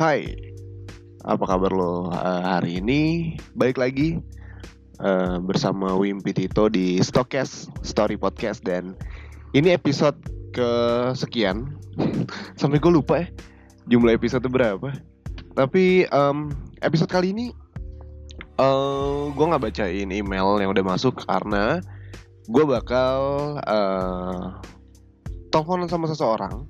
Hai, apa kabar lo uh, hari ini? Baik lagi uh, bersama Wimpi Tito di Stokes Story Podcast dan ini episode kesekian. Sampai gue lupa ya jumlah episode berapa. Tapi um, episode kali ini uh, gue nggak bacain email yang udah masuk karena gue bakal uh, telepon sama seseorang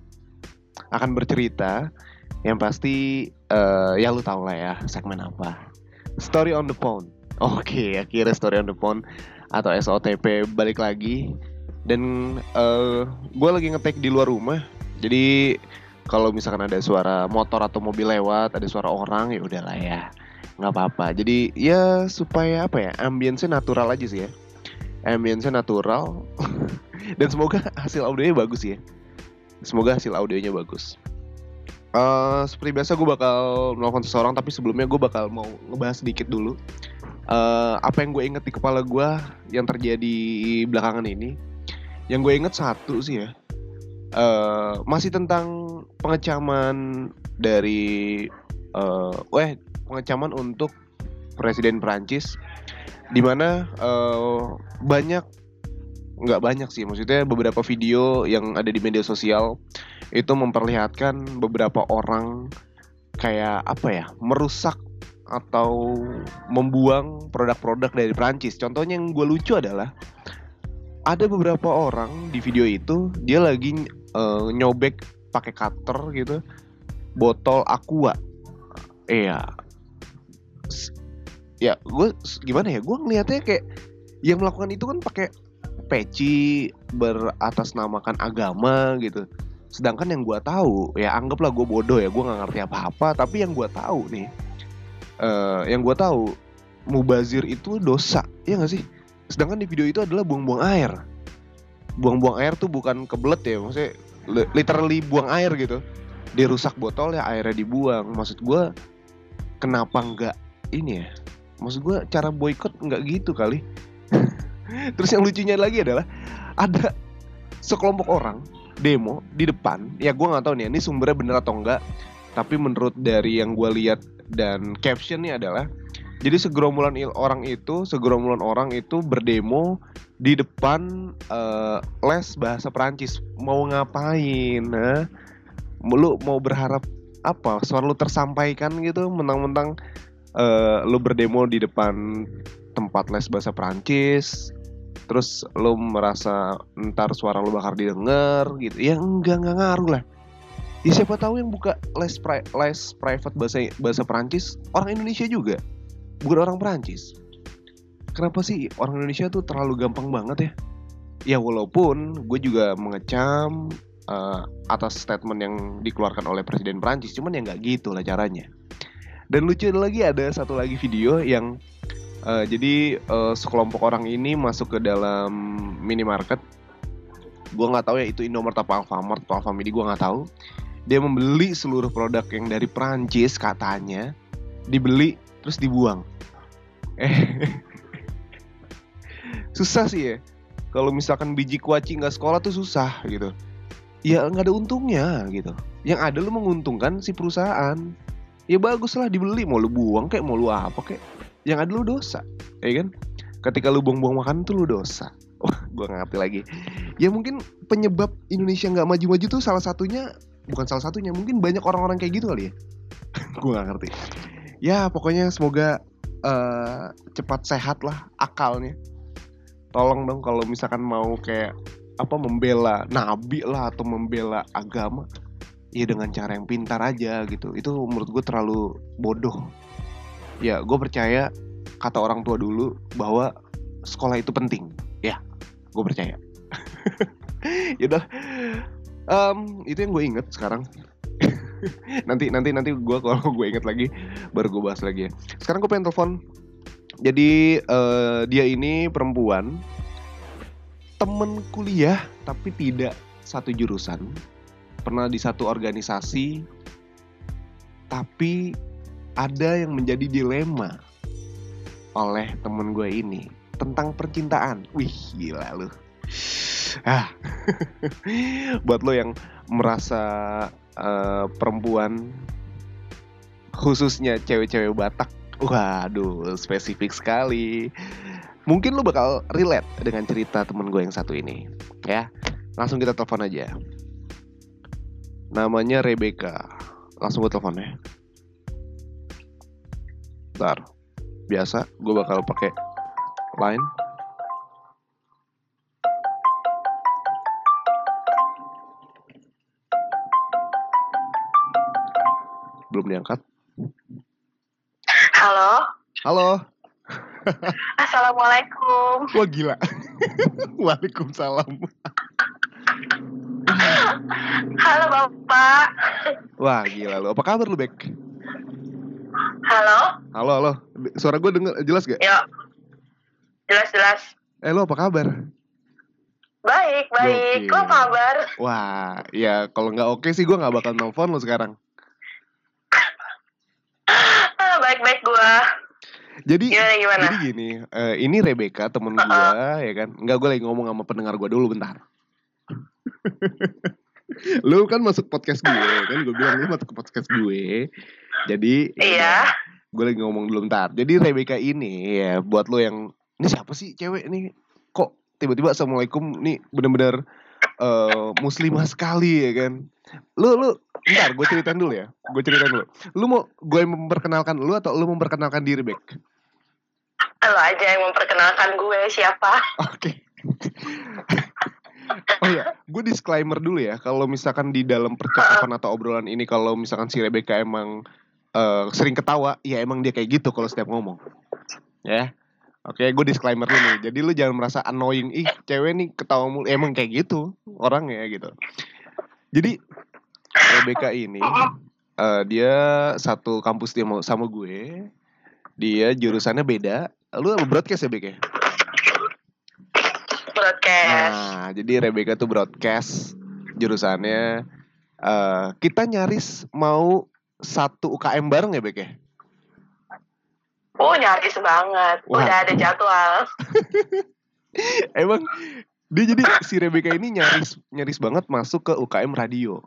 akan bercerita yang pasti uh, ya lu tau lah ya segmen apa? Story on the phone. Oke okay, akhirnya story on the phone atau SOTP balik lagi. Dan uh, gue lagi ngetek di luar rumah. Jadi kalau misalkan ada suara motor atau mobil lewat ada suara orang ya udahlah ya. Nggak apa-apa. Jadi ya supaya apa ya ambience natural aja sih ya. Ambience natural. Dan semoga hasil audionya bagus ya. Semoga hasil audionya bagus Uh, seperti biasa gue bakal melakukan seseorang tapi sebelumnya gue bakal mau ngebahas sedikit dulu. Uh, apa yang gue inget di kepala gue yang terjadi belakangan ini? Yang gue inget satu sih ya. Uh, masih tentang pengecaman dari uh, weh pengecaman untuk presiden Prancis di mana uh, banyak nggak banyak sih maksudnya beberapa video yang ada di media sosial itu memperlihatkan beberapa orang kayak apa ya merusak atau membuang produk-produk dari Prancis. Contohnya yang gue lucu adalah ada beberapa orang di video itu dia lagi uh, nyobek pakai cutter gitu botol aqua. Iya. Ya, gue gimana ya? Gue ngeliatnya kayak yang melakukan itu kan pakai peci beratasnamakan agama gitu. Sedangkan yang gue tahu ya anggaplah gue bodoh ya gue nggak ngerti apa-apa tapi yang gue tahu nih uh, yang gue tahu mubazir itu dosa ya nggak sih? Sedangkan di video itu adalah buang-buang air. Buang-buang air tuh bukan kebelet ya maksudnya literally buang air gitu. Dia rusak botol ya airnya dibuang. Maksud gue kenapa nggak ini ya? Maksud gue cara boykot nggak gitu kali terus yang lucunya lagi adalah ada sekelompok orang demo di depan. Ya gue nggak tahu nih ini sumbernya bener atau enggak tapi menurut dari yang gue lihat dan captionnya adalah jadi segerombolan orang itu segerombolan orang itu berdemo di depan uh, les bahasa Perancis. Mau ngapain nah lu mau berharap apa? Suara lu tersampaikan gitu mentang-mentang uh, lu berdemo di depan tempat les bahasa Perancis terus lo merasa ntar suara lo bakal didengar gitu. Ya enggak enggak ngaruh lah. Ya siapa tahu yang buka les pri les private bahasa bahasa Perancis orang Indonesia juga. Bukan orang Perancis. Kenapa sih orang Indonesia tuh terlalu gampang banget ya? Ya walaupun gue juga mengecam uh, atas statement yang dikeluarkan oleh Presiden Perancis. Cuman ya nggak gitu lah caranya. Dan lucu lagi ada satu lagi video yang Uh, jadi uh, sekelompok orang ini masuk ke dalam minimarket. Gue nggak tahu ya itu Indomaret apa Alfamart atau Alfamidi gue nggak tahu. Dia membeli seluruh produk yang dari Prancis katanya, dibeli terus dibuang. Eh, susah sih ya. Kalau misalkan biji kuaci nggak sekolah tuh susah gitu. Ya nggak ada untungnya gitu. Yang ada lu menguntungkan si perusahaan. Ya bagus lah dibeli mau lu buang kayak mau lu apa kayak yang ada lu dosa ya kan? Ketika lu buang-buang makanan tuh lu dosa. Wah gue ngerti lagi. Ya mungkin penyebab Indonesia nggak maju-maju tuh salah satunya bukan salah satunya mungkin banyak orang-orang kayak gitu kali ya. Gue nggak ngerti. Ya pokoknya semoga uh, cepat sehat lah akalnya. Tolong dong kalau misalkan mau kayak apa membela nabi lah atau membela agama ya dengan cara yang pintar aja gitu. Itu menurut gue terlalu bodoh ya gue percaya kata orang tua dulu bahwa sekolah itu penting. Ya gue percaya. Ya um, itu yang gue inget sekarang. Nanti nanti nanti gue kalau gue inget lagi baru gue bahas lagi ya. Sekarang gue pengen telepon. Jadi uh, dia ini perempuan. Temen kuliah tapi tidak satu jurusan. Pernah di satu organisasi tapi ada yang menjadi dilema oleh temen gue ini tentang percintaan. Wih, gila lu. Ah, buat lo yang merasa uh, perempuan khususnya cewek-cewek Batak. Waduh, spesifik sekali. Mungkin lu bakal relate dengan cerita temen gue yang satu ini, ya. Langsung kita telepon aja. Namanya Rebecca. Langsung gue telepon ya. Bentar. Biasa, gue bakal pakai line. Belum diangkat. Halo, Halo. assalamualaikum. Wah gila. Waalaikumsalam. Halo bapak. Wah gila lu. Apa kabar lu, Bek? Halo, Halo, halo. Suara gue denger jelas gak? yuk. Jelas-jelas. Eh lu apa kabar? Baik, baik. Lo apa kabar? Wah, ya kalau nggak oke sih gue nggak bakal nelfon lu sekarang. Ah, Baik-baik gua. Jadi Gimana gimana? jadi gini, eh, ini Rebecca temen gue ya kan. Nggak gue lagi ngomong sama pendengar gue dulu bentar. lu kan masuk podcast gue kan gue bilang lu masuk ke podcast gue. Jadi Iya. gue lagi ngomong dulu bentar. Jadi Rebecca ini ya buat lo yang ini siapa sih cewek nih? Kok tiba-tiba assalamualaikum nih bener-bener eh, muslimah sekali ya kan? Lu lu bentar gue ceritain dulu ya. Gue ceritain dulu. Lu mau gue memperkenalkan lu atau lu memperkenalkan diri Bek? Lo aja yang memperkenalkan gue siapa? Oke. Oh ya, gue disclaimer dulu ya. Kalau misalkan di dalam percakapan atau obrolan ini, kalau misalkan si Rebecca emang eh, sering ketawa, ya emang dia kayak gitu kalau setiap ngomong. Ya. Oke, gue disclaimer dulu nih. Jadi lu jangan merasa annoying. Ih, cewek nih ketawa mulu. Emang kayak gitu orangnya gitu. Jadi Rebecca ini eh, dia satu kampus dia sama gue. Dia jurusannya beda. Lu broadcast ya, Bek ya? Broadcast. Nah, jadi Rebecca tuh broadcast jurusannya. eh kita nyaris mau satu UKM bareng ya, Bek ya? Oh, nyaris banget. Wah. Udah ada jadwal. Emang dia jadi si Rebecca ini nyaris nyaris banget masuk ke UKM radio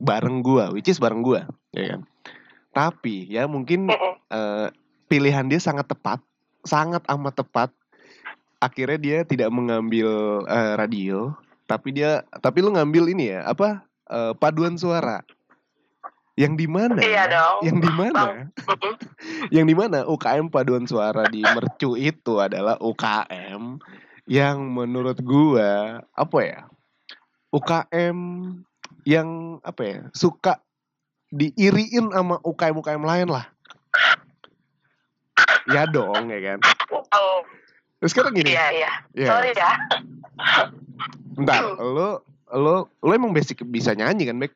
bareng gua, which is bareng gua, ya kan. Tapi ya mungkin eh, pilihan dia sangat tepat, sangat amat tepat. Akhirnya dia tidak mengambil eh, radio, tapi dia tapi lu ngambil ini ya, apa? eh, paduan suara. Yang di mana? Iya dong. Yang di mana? Yang di mana UKM paduan suara di Mercu itu adalah UKM yang menurut gua apa ya UKM yang apa ya suka diiriin sama UKM UKM lain lah ya dong ya kan terus sekarang gini iya iya. ya Sorry ya. bentar lo lo lo emang basic bisa nyanyi kan Bek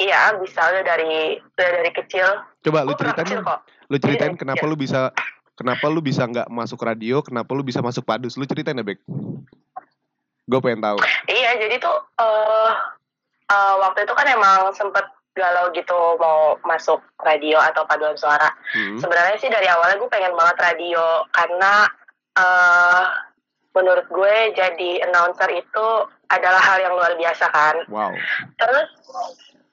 Iya, bisa udah dari udah dari kecil. coba lu ceritain kecil kok. lu ceritain Iya, kenapa iya. lu bisa kenapa lu bisa nggak masuk radio kenapa lu bisa masuk padus lu ceritain ya Bek gue pengen tahu Iya, jadi tuh eh eh, waktu itu kan emang sempet galau gitu mau masuk radio atau paduan suara. Hmm. Sebenarnya sih dari awalnya gue pengen banget radio karena eh menurut gue jadi announcer itu adalah hal yang luar biasa kan. Wow. Terus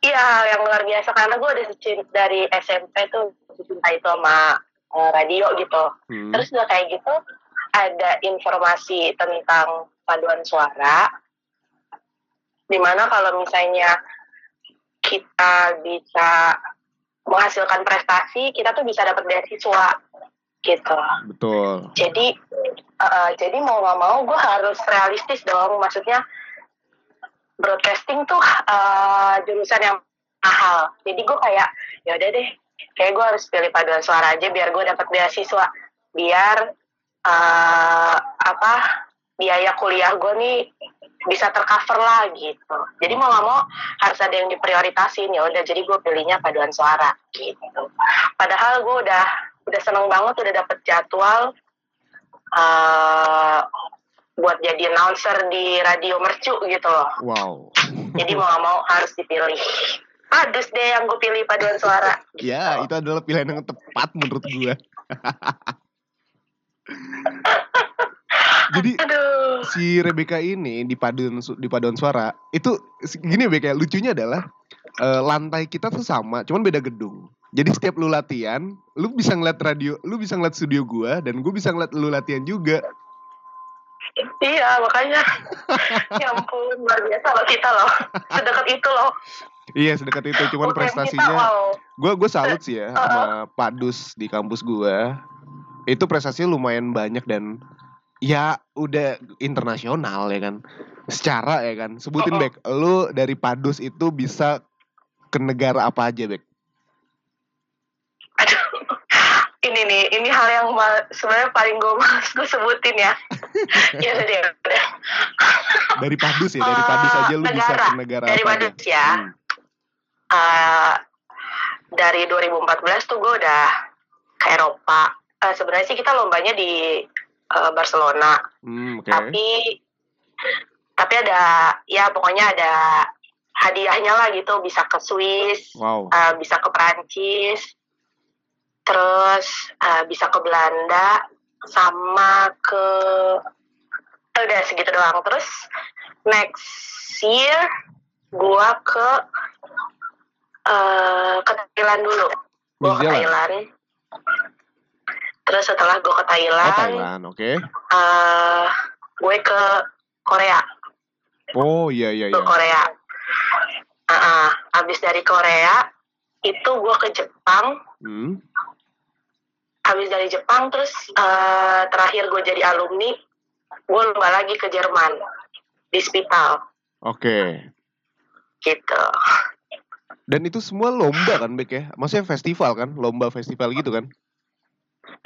iya hal yang luar biasa karena gue udah dari SMP tuh cinta itu sama eh, radio gitu. Hmm. Terus udah kayak gitu ada informasi tentang paduan suara di mana kalau misalnya kita bisa menghasilkan prestasi kita tuh bisa dapat beasiswa gitu. Betul. jadi eh, jadi mau nggak mau gue harus realistis dong. Maksudnya broadcasting tuh eh, jurusan yang mahal. Jadi gue kayak ya udah deh kayak gue harus pilih paduan suara aja biar gue dapat beasiswa. Biar eh, apa biaya kuliah gue nih bisa tercover lah gitu. Jadi mau nggak mau harus ada yang diprioritasin. Ya udah jadi gue pilihnya paduan suara gitu. Padahal gue udah udah seneng banget udah dapet jadwal eh buat jadi announcer di radio mercu gitu loh. Wow. jadi mau nggak mau harus dipilih. Padus deh yang gue pilih paduan suara Ya, itu adalah pilihan yang tepat menurut gua. Jadi aduh si Rebecca ini di paduan di paduan suara itu gini ya lucunya adalah eh, lantai kita tuh sama, cuman beda gedung. Jadi setiap lu latihan, lu bisa ngeliat radio, lu bisa ngeliat studio gua dan gue bisa ngeliat lu latihan juga. Iya makanya Ya ampun luar biasa loh kita loh Sedekat itu loh Iya sedekat itu, cuman kita, prestasinya wow. gue gue salut sih ya sama Pak Dus di kampus gua. Itu prestasinya lumayan banyak dan ya udah internasional ya kan. Secara ya kan. Sebutin Uh-uh. Bek, lu dari Padus itu bisa ke negara apa aja Bek? Aduh ini nih, ini hal yang sebenarnya paling gue males gue sebutin ya. ya udah deh, udah. Dari Padus ya, dari Padus aja lu bisa negara. ke negara Dari apa Padus aja? ya. Hmm. Eh, dari 2014 tuh gue udah ke Eropa. Eh, sebenarnya sih kita lombanya di eh, Barcelona, Hmm, oke. tapi tapi ada ya pokoknya ada hadiahnya lah gitu, bisa ke Swiss, Wow. eh, bisa ke Perancis, terus eh, bisa ke Belanda, sama ke udah segitu doang. Terus next year gua ke eh, ke Thailand dulu. Gua ke. Thailand. Terus setelah gua ke Oh Thailand, Thailand, oke. eh, gue ke Korea. Oh iya iya Ke iya. Korea. Ah, ah. abis dari Korea itu gue ke Jepang. Hmm. Habis dari Jepang terus eh, terakhir gue jadi alumni, gue lomba lagi ke Jerman di Spital Oke. gitu. Dan itu semua lomba kan Bek ya? Maksudnya festival kan? Lomba festival gitu kan?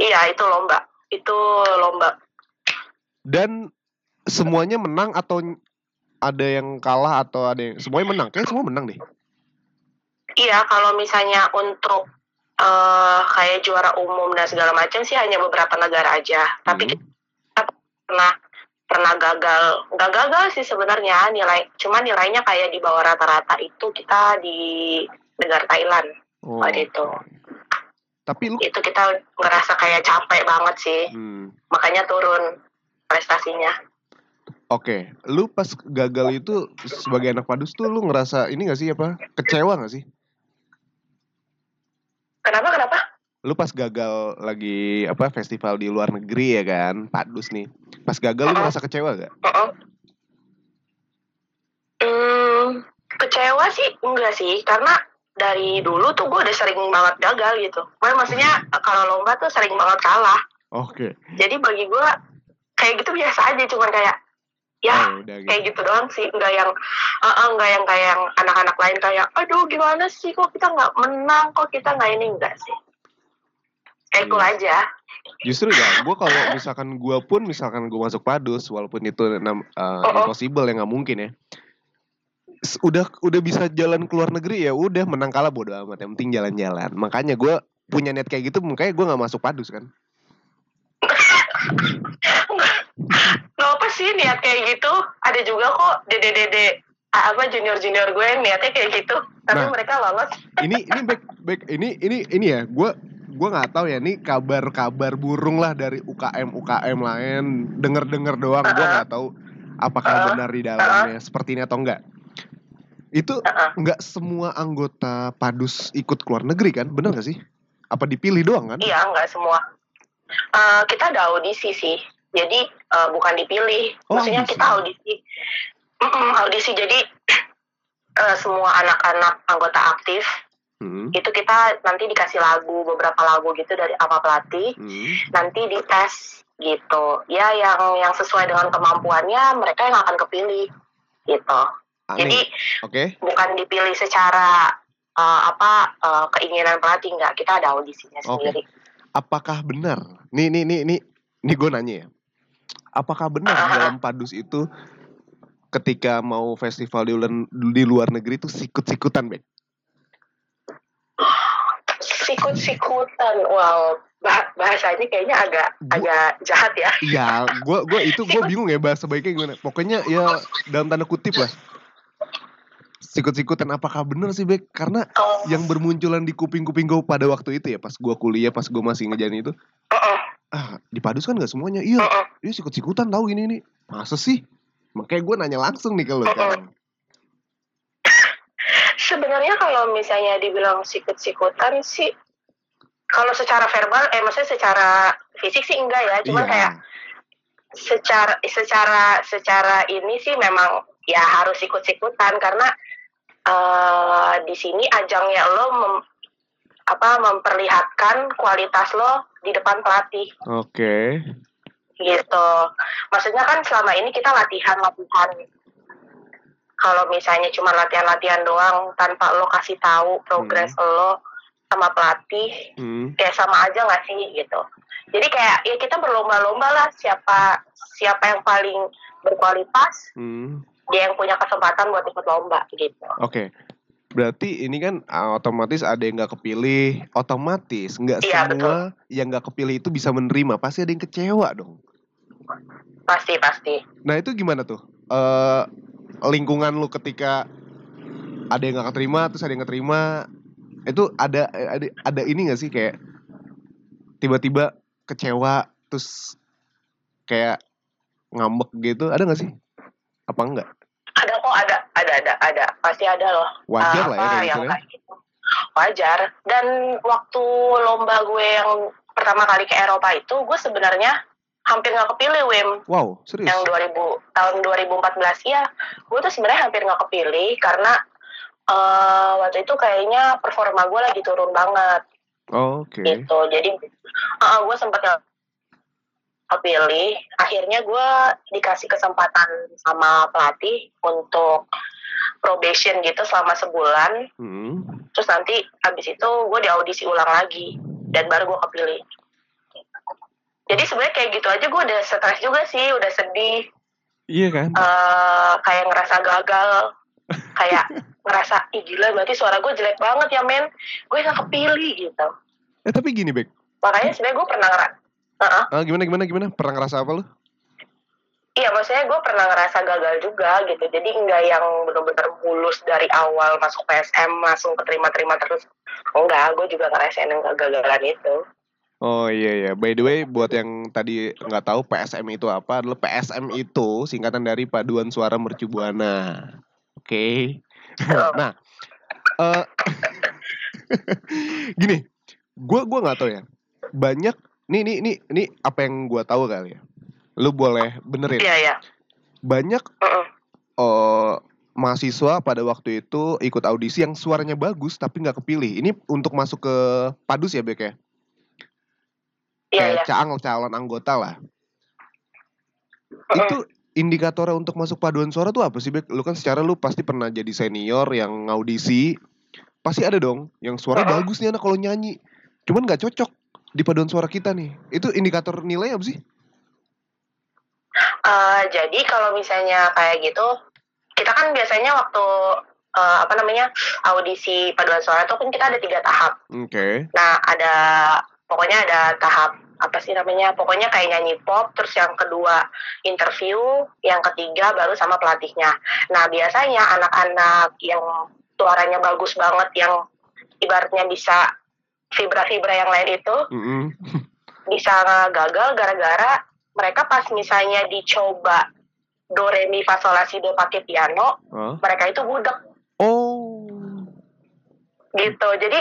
Iya itu lomba, itu lomba. Dan semuanya menang atau ada yang kalah atau ada yang semuanya menang? Kayak semua menang deh. Iya kalau misalnya untuk eh, kayak juara umum dan segala macam sih hanya beberapa negara aja. Tapi Hmm. kita pernah pernah gagal, nggak gagal sih sebenarnya nilai, cuma nilainya kayak di bawah rata-rata itu kita di negara Thailand. Oh, Waktu itu. Tapi lu itu kita ngerasa kayak capek banget sih hmm, makanya turun prestasinya Oke, lu pas gagal itu sebagai anak padus tuh lu ngerasa ini gak sih apa kecewa gak sih? kenapa kenapa Lu pas gagal lagi apa festival di luar negeri ya kan, padus nih. Pas gagal lu ngerasa kecewa gak? Mm-mm. Hmm, kecewa sih enggak sih karena dari dulu tuh gue udah sering banget gagal gitu Makanya maksudnya kalau lomba tuh sering banget kalah Oke. jadi bagi gue kayak gitu biasa aja cuman kayak ya Oh, gitu. kayak gitu doang sih nggak yang eh, nggak yang kayak yang anak-anak lain kayak aduh gimana sih kok kita nggak menang kok kita nggak ini enggak sih kayak cool Iya. aja Justru ya, gue kalau misalkan gue pun misalkan gue masuk padus, walaupun itu uh, Uh-uh. impossible ya nggak mungkin ya. Udah udah bisa jalan ke luar negeri ya, udah menang kalah bodo amat. Yang penting jalan-jalan. Makanya gue punya niat kayak gitu, makanya gue nggak masuk padus kan. nggak apa sih niat kayak gitu ada juga kok dede-dede apa junior-junior gue yang niatnya kayak gitu tapi Nah. mereka lolos Ini ini back back ini ini ini ya, gue gue nggak tahu ya ini kabar-kabar burung lah dari UKM UKM lain denger-denger doang gue nggak tahu apakah Uh-uh. benar di dalamnya seperti ini atau enggak itu nggak semua anggota padus ikut keluar negeri kan? Benar gak sih? Apa dipilih doang kan? Iya nggak semua. Eh, kita ada audisi sih. Jadi eh, bukan dipilih. Oh, maksudnya audisi. kita audisi. Mm-mm, audisi. Jadi eh, semua anak-anak anggota aktif Hmm, itu kita nanti dikasih lagu beberapa lagu gitu dari sama pelatih. Hmm. nanti dites gitu. Ya yang yang sesuai dengan kemampuannya mereka yang akan kepilih gitu jadi aneh oke bukan dipilih secara uh, apa uh, keinginan pelatih nggak kita ada audisinya Oke. sendiri apakah benar nih nih nih nih nih gue nanya ya apakah benar Ah. dalam padus itu ketika mau festival di luar, di luar negeri itu sikut-sikutan Bek? sikut-sikutan wow bah- bahasanya kayaknya agak Bu- agak jahat ya Iya, gua gua itu gua bingung ya bahasa baiknya gimana. Pokoknya ya dalam tanda kutip lah. Sikut-sikutan apakah benar sih Bek? Karena oh, yang bermunculan di kuping-kuping gue pada waktu itu ya pas gua kuliah, pas gua masih ngejalan itu, uh-uh, ah di Padus kan gak semuanya. Iya, uh-uh. dia sikut-sikutan tahu gini nih. Masa sih? Makanya gue nanya langsung nih ke lu sekarang. Sebenarnya kalau misalnya dibilang sikut-sikutan sih, kalau secara verbal, eh maksudnya secara fisik sih enggak ya, cuma Iya. kayak secara secara secara ini sih memang ya harus ikut-ikutan karena eh di sini ajangnya lo mem- apa memperlihatkan kualitas lo di depan pelatih Oke. gitu. Maksudnya kan selama ini kita latihan-latihan. Kalau misalnya cuma latihan-latihan doang tanpa lo kasih tahu progres lo sama pelatih, Hmm. kayak sama aja nggak sih gitu. Jadi kayak ya kita berlomba-lomba lah siapa siapa yang paling berkualitas, Hmm. Dia yang punya kesempatan buat ikut lomba gitu. Oke. Berarti ini kan ah, otomatis ada yang nggak kepilih, otomatis nggak Iya, semua yang nggak kepilih itu bisa menerima. Pasti ada yang kecewa dong. Pasti pasti. Nah itu gimana tuh? Eh lingkungan lu ketika ada yang nggak keterima, terus ada yang keterima, itu ada ada ada ini nggak sih kayak tiba-tiba kecewa, terus kayak ngambek gitu, ada nggak sih? Apa enggak? Ada ada ada pasti ada loh. Wajar lah ya kayak yang gitu ya. kayak gitu. Wajar. Dan waktu lomba gue yang pertama kali ke Eropa itu, gue sebenarnya hampir nggak kepilih, Wim. Wow, serius? Yang 2000 tahun 2014 ya, gue tuh sebenarnya hampir nggak kepilih karena eh, waktu itu kayaknya performa gue lagi turun banget Oh, Oke. gitu. Jadi eh, gue sempat nggak kepilih. Akhirnya gue dikasih kesempatan sama pelatih untuk probation gitu selama sebulan Hmm. terus nanti abis itu gue diaudisi ulang lagi dan baru gue kepilih jadi sebenarnya kayak gitu aja gue udah stres juga sih udah sedih Iya kan? eh kayak ngerasa gagal kayak ngerasa ih gila berarti suara gue jelek banget ya men gue gak kepilih gitu Eh tapi gini, Bek. makanya sebenarnya gue pernah ngerasa Ah, gimana gimana gimana? Pernah ngerasa apa lu? Iya maksudnya gue pernah ngerasa gagal juga gitu jadi nggak yang bener-bener mulus dari awal masuk PSM langsung keterima-terima terus enggak gue juga ngerasain yang kegagalan itu Oh iya iya. By the way, buat yang tadi nggak tahu PSM itu apa adalah PSM itu singkatan dari Paduan Suara Mercu Buana. Oke. nah, eh gini, gua gua nggak tahu ya. Banyak nih nih nih nih apa yang gua tahu kali ya. Lu boleh benerin. iya iya Banyak Mm-mm. eh mahasiswa pada waktu itu ikut audisi yang suaranya bagus tapi nggak kepilih. Ini untuk masuk ke Padus ya, Bek ya? iya iya kayak calon calon anggota lah. Mm-mm. Itu indikatornya untuk masuk paduan suara tuh apa sih, Bek? Lu kan secara lu pasti pernah jadi senior yang ngaudisi. Pasti ada dong yang suara bagus nih anak kalau nyanyi. Cuman nggak cocok di paduan suara kita nih. Itu indikator nilai apa sih? Eh, jadi kalau misalnya kayak gitu, kita kan biasanya waktu eh, apa namanya audisi paduan suara itu kan kita ada tiga tahap. Oke. Nah ada pokoknya ada tahap apa sih namanya? Pokoknya kayak nyanyi pop, terus yang kedua interview, yang ketiga baru sama pelatihnya. Nah biasanya anak-anak yang suaranya bagus banget, yang ibaratnya bisa fibra-fibra yang lain itu Mm-mm. bisa gagal gara-gara mereka pas misalnya dicoba do re mi fa sol la si do pakai piano Hah? mereka itu budek. Oh. gitu. Jadi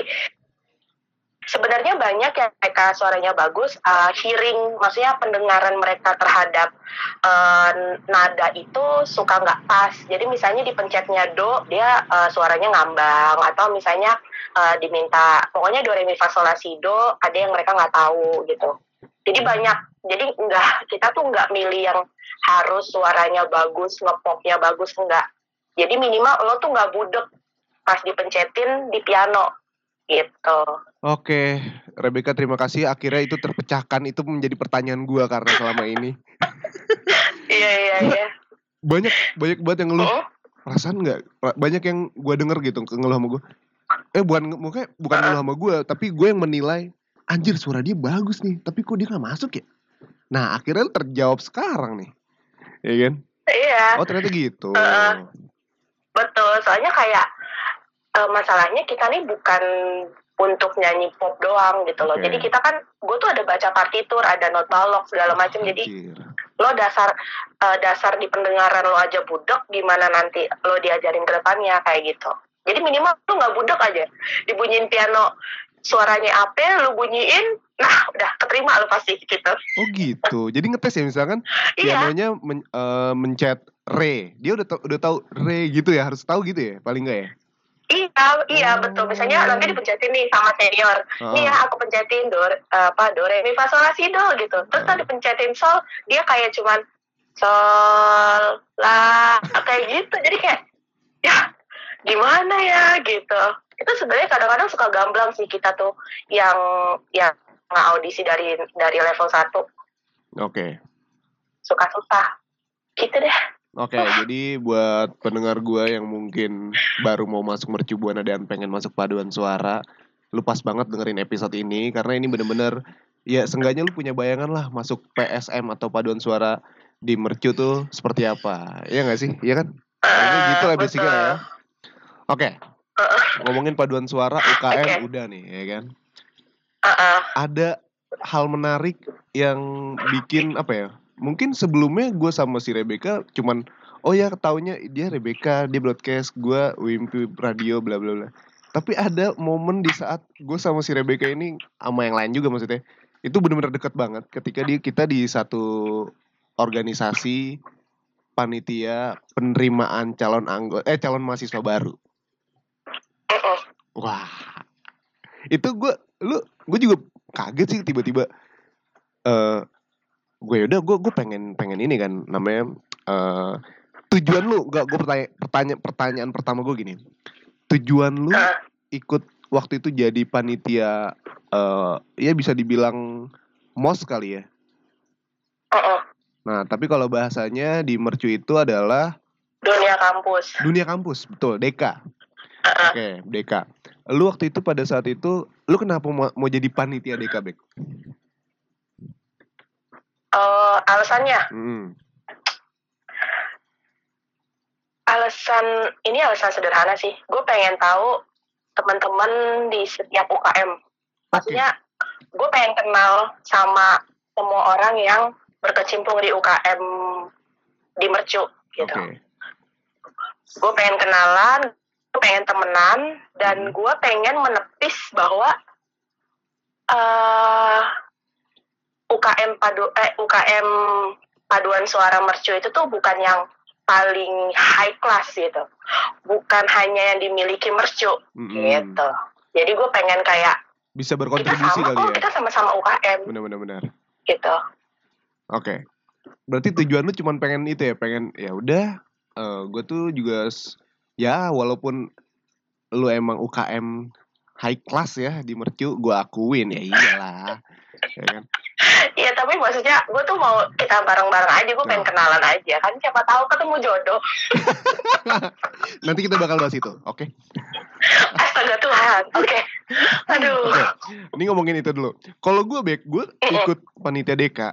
sebenarnya banyak yang mereka suaranya bagus. Uh, hearing maksudnya pendengaran mereka terhadap uh, nada itu suka nggak pas. Jadi misalnya dipencetnya do dia uh, suaranya ngambang. Atau misalnya uh, diminta pokoknya do re mi fa sol la si do ada yang mereka nggak tahu gitu jadi banyak jadi enggak kita tuh nggak milih yang harus suaranya bagus ngepopnya bagus enggak jadi minimal lo tuh nggak budek pas dipencetin di piano gitu Oke, Rebecca terima kasih. Akhirnya itu terpecahkan. Itu menjadi pertanyaan gua karena selama ini iya iya iya banyak banyak banget yang ngeluh. Hmm? perasaan nggak banyak yang gue denger gitu ngeluh sama gue eh bukan mungkin bukan ngeluh sama gue tapi gue yang menilai anjir suara dia bagus nih tapi kok dia nggak masuk ya? Nah akhirnya terjawab sekarang nih. Ya kan? Iya. Oh ternyata gitu. Heeh. betul soalnya kayak eh, masalahnya kita nih bukan untuk nyanyi pop doang gitu loh. Oke. jadi kita kan gue tuh ada baca partitur ada not balok segala macam jadi lo dasar eh, dasar di pendengaran lo aja budek gimana nanti lo diajarin ke depannya kayak gitu. Jadi minimal lu nggak budek aja. Dibunyiin piano suaranya apa lu bunyiin nah udah keterima lu pasti gitu. Oh gitu. Jadi ngetes ya misalkan iya. pianonya men, eh, mencet re. Dia udah tau, udah tahu re gitu ya, harus tahu gitu ya, paling enggak ya? iya iya Oh. betul. Misalnya nanti dipencetin nih sama senior. Nih ya aku pencetin do apa do re mi fa sol la si do gitu. Terus tadi pencetin sol dia kayak cuman sol la kayak gitu. Jadi kayak ya gimana ya gitu itu sebenarnya kadang-kadang suka gamblang sih kita tuh yang yang audisi dari dari level 1 Oke. suka susah gitu deh Oke, jadi buat pendengar gua yang mungkin baru mau masuk Mercu Buana dan pengen masuk paduan suara, lu pas banget dengerin episode ini karena ini bener-bener ya seenggaknya lu punya bayangan lah masuk PSM atau paduan suara di Mercu tuh seperti apa. Iya gak sih? Iya kan? Ini Eh, gitu lah betul. basicnya ya. Oke, ngomongin paduan suara UKM Oke. udah nih, ya kan? Heeh. Ada hal menarik yang bikin apa ya? Mungkin sebelumnya gue sama si Rebecca cuman oh ya taunya dia Rebecca, dia broadcast, gue Wimpi radio bla bla bla. Tapi ada momen di saat gue sama si Rebecca ini sama yang lain juga maksudnya itu benar-benar deket banget ketika di kita di satu organisasi panitia penerimaan calon anggota eh calon mahasiswa baru. Heeh. Wah, itu gue, lu, gue juga kaget sih tiba-tiba. eh gue udah, gue, gue pengen, pengen ini kan, namanya eh tujuan lu, gak gue pertanya, pertanyaan, pertanyaan pertama gue gini, tujuan lu Heeh. ikut waktu itu jadi panitia, eh ya bisa dibilang mos kali ya. Heeh. Nah, tapi kalau bahasanya di Mercu itu adalah dunia kampus dunia kampus, betul, Deka. Oke, Deka. Lu waktu itu pada saat itu, lu kenapa mau, mau jadi panitia Deka, Bek? Eh, alasannya Hmm. alasan ini alasan sederhana sih gue pengen tahu teman-teman di setiap UKM maksudnya gue pengen kenal sama semua orang yang berkecimpung di UKM di Mercu gitu Oke. gue pengen kenalan gue pengen temenan dan Hmm. gue pengen menepis bahwa eh UKM padu eh UKM paduan suara mercu itu tuh bukan yang paling high class gitu bukan hanya yang dimiliki mercu Mm-mm. gitu jadi gue pengen kayak Bisa kita berkontribusi sama kali kok ya. kita sama-sama UKM Benar-benar benar. gitu Oke. Berarti tujuan lu cuma pengen itu ya, pengen ya udah gue tuh juga ya walaupun lu emang UKM high class ya di Mercu, gue akuin ya iyalah. ya kan? Iya tapi maksudnya gue tuh mau kita bareng-bareng aja gue pengen Nah. kenalan aja kan siapa tahu ketemu jodoh Nanti kita bakal bahas itu, oke? astaga Tuhan oke aduh Oke. Ini ngomongin itu dulu. Kalau gue back, gue ikut panitia Deka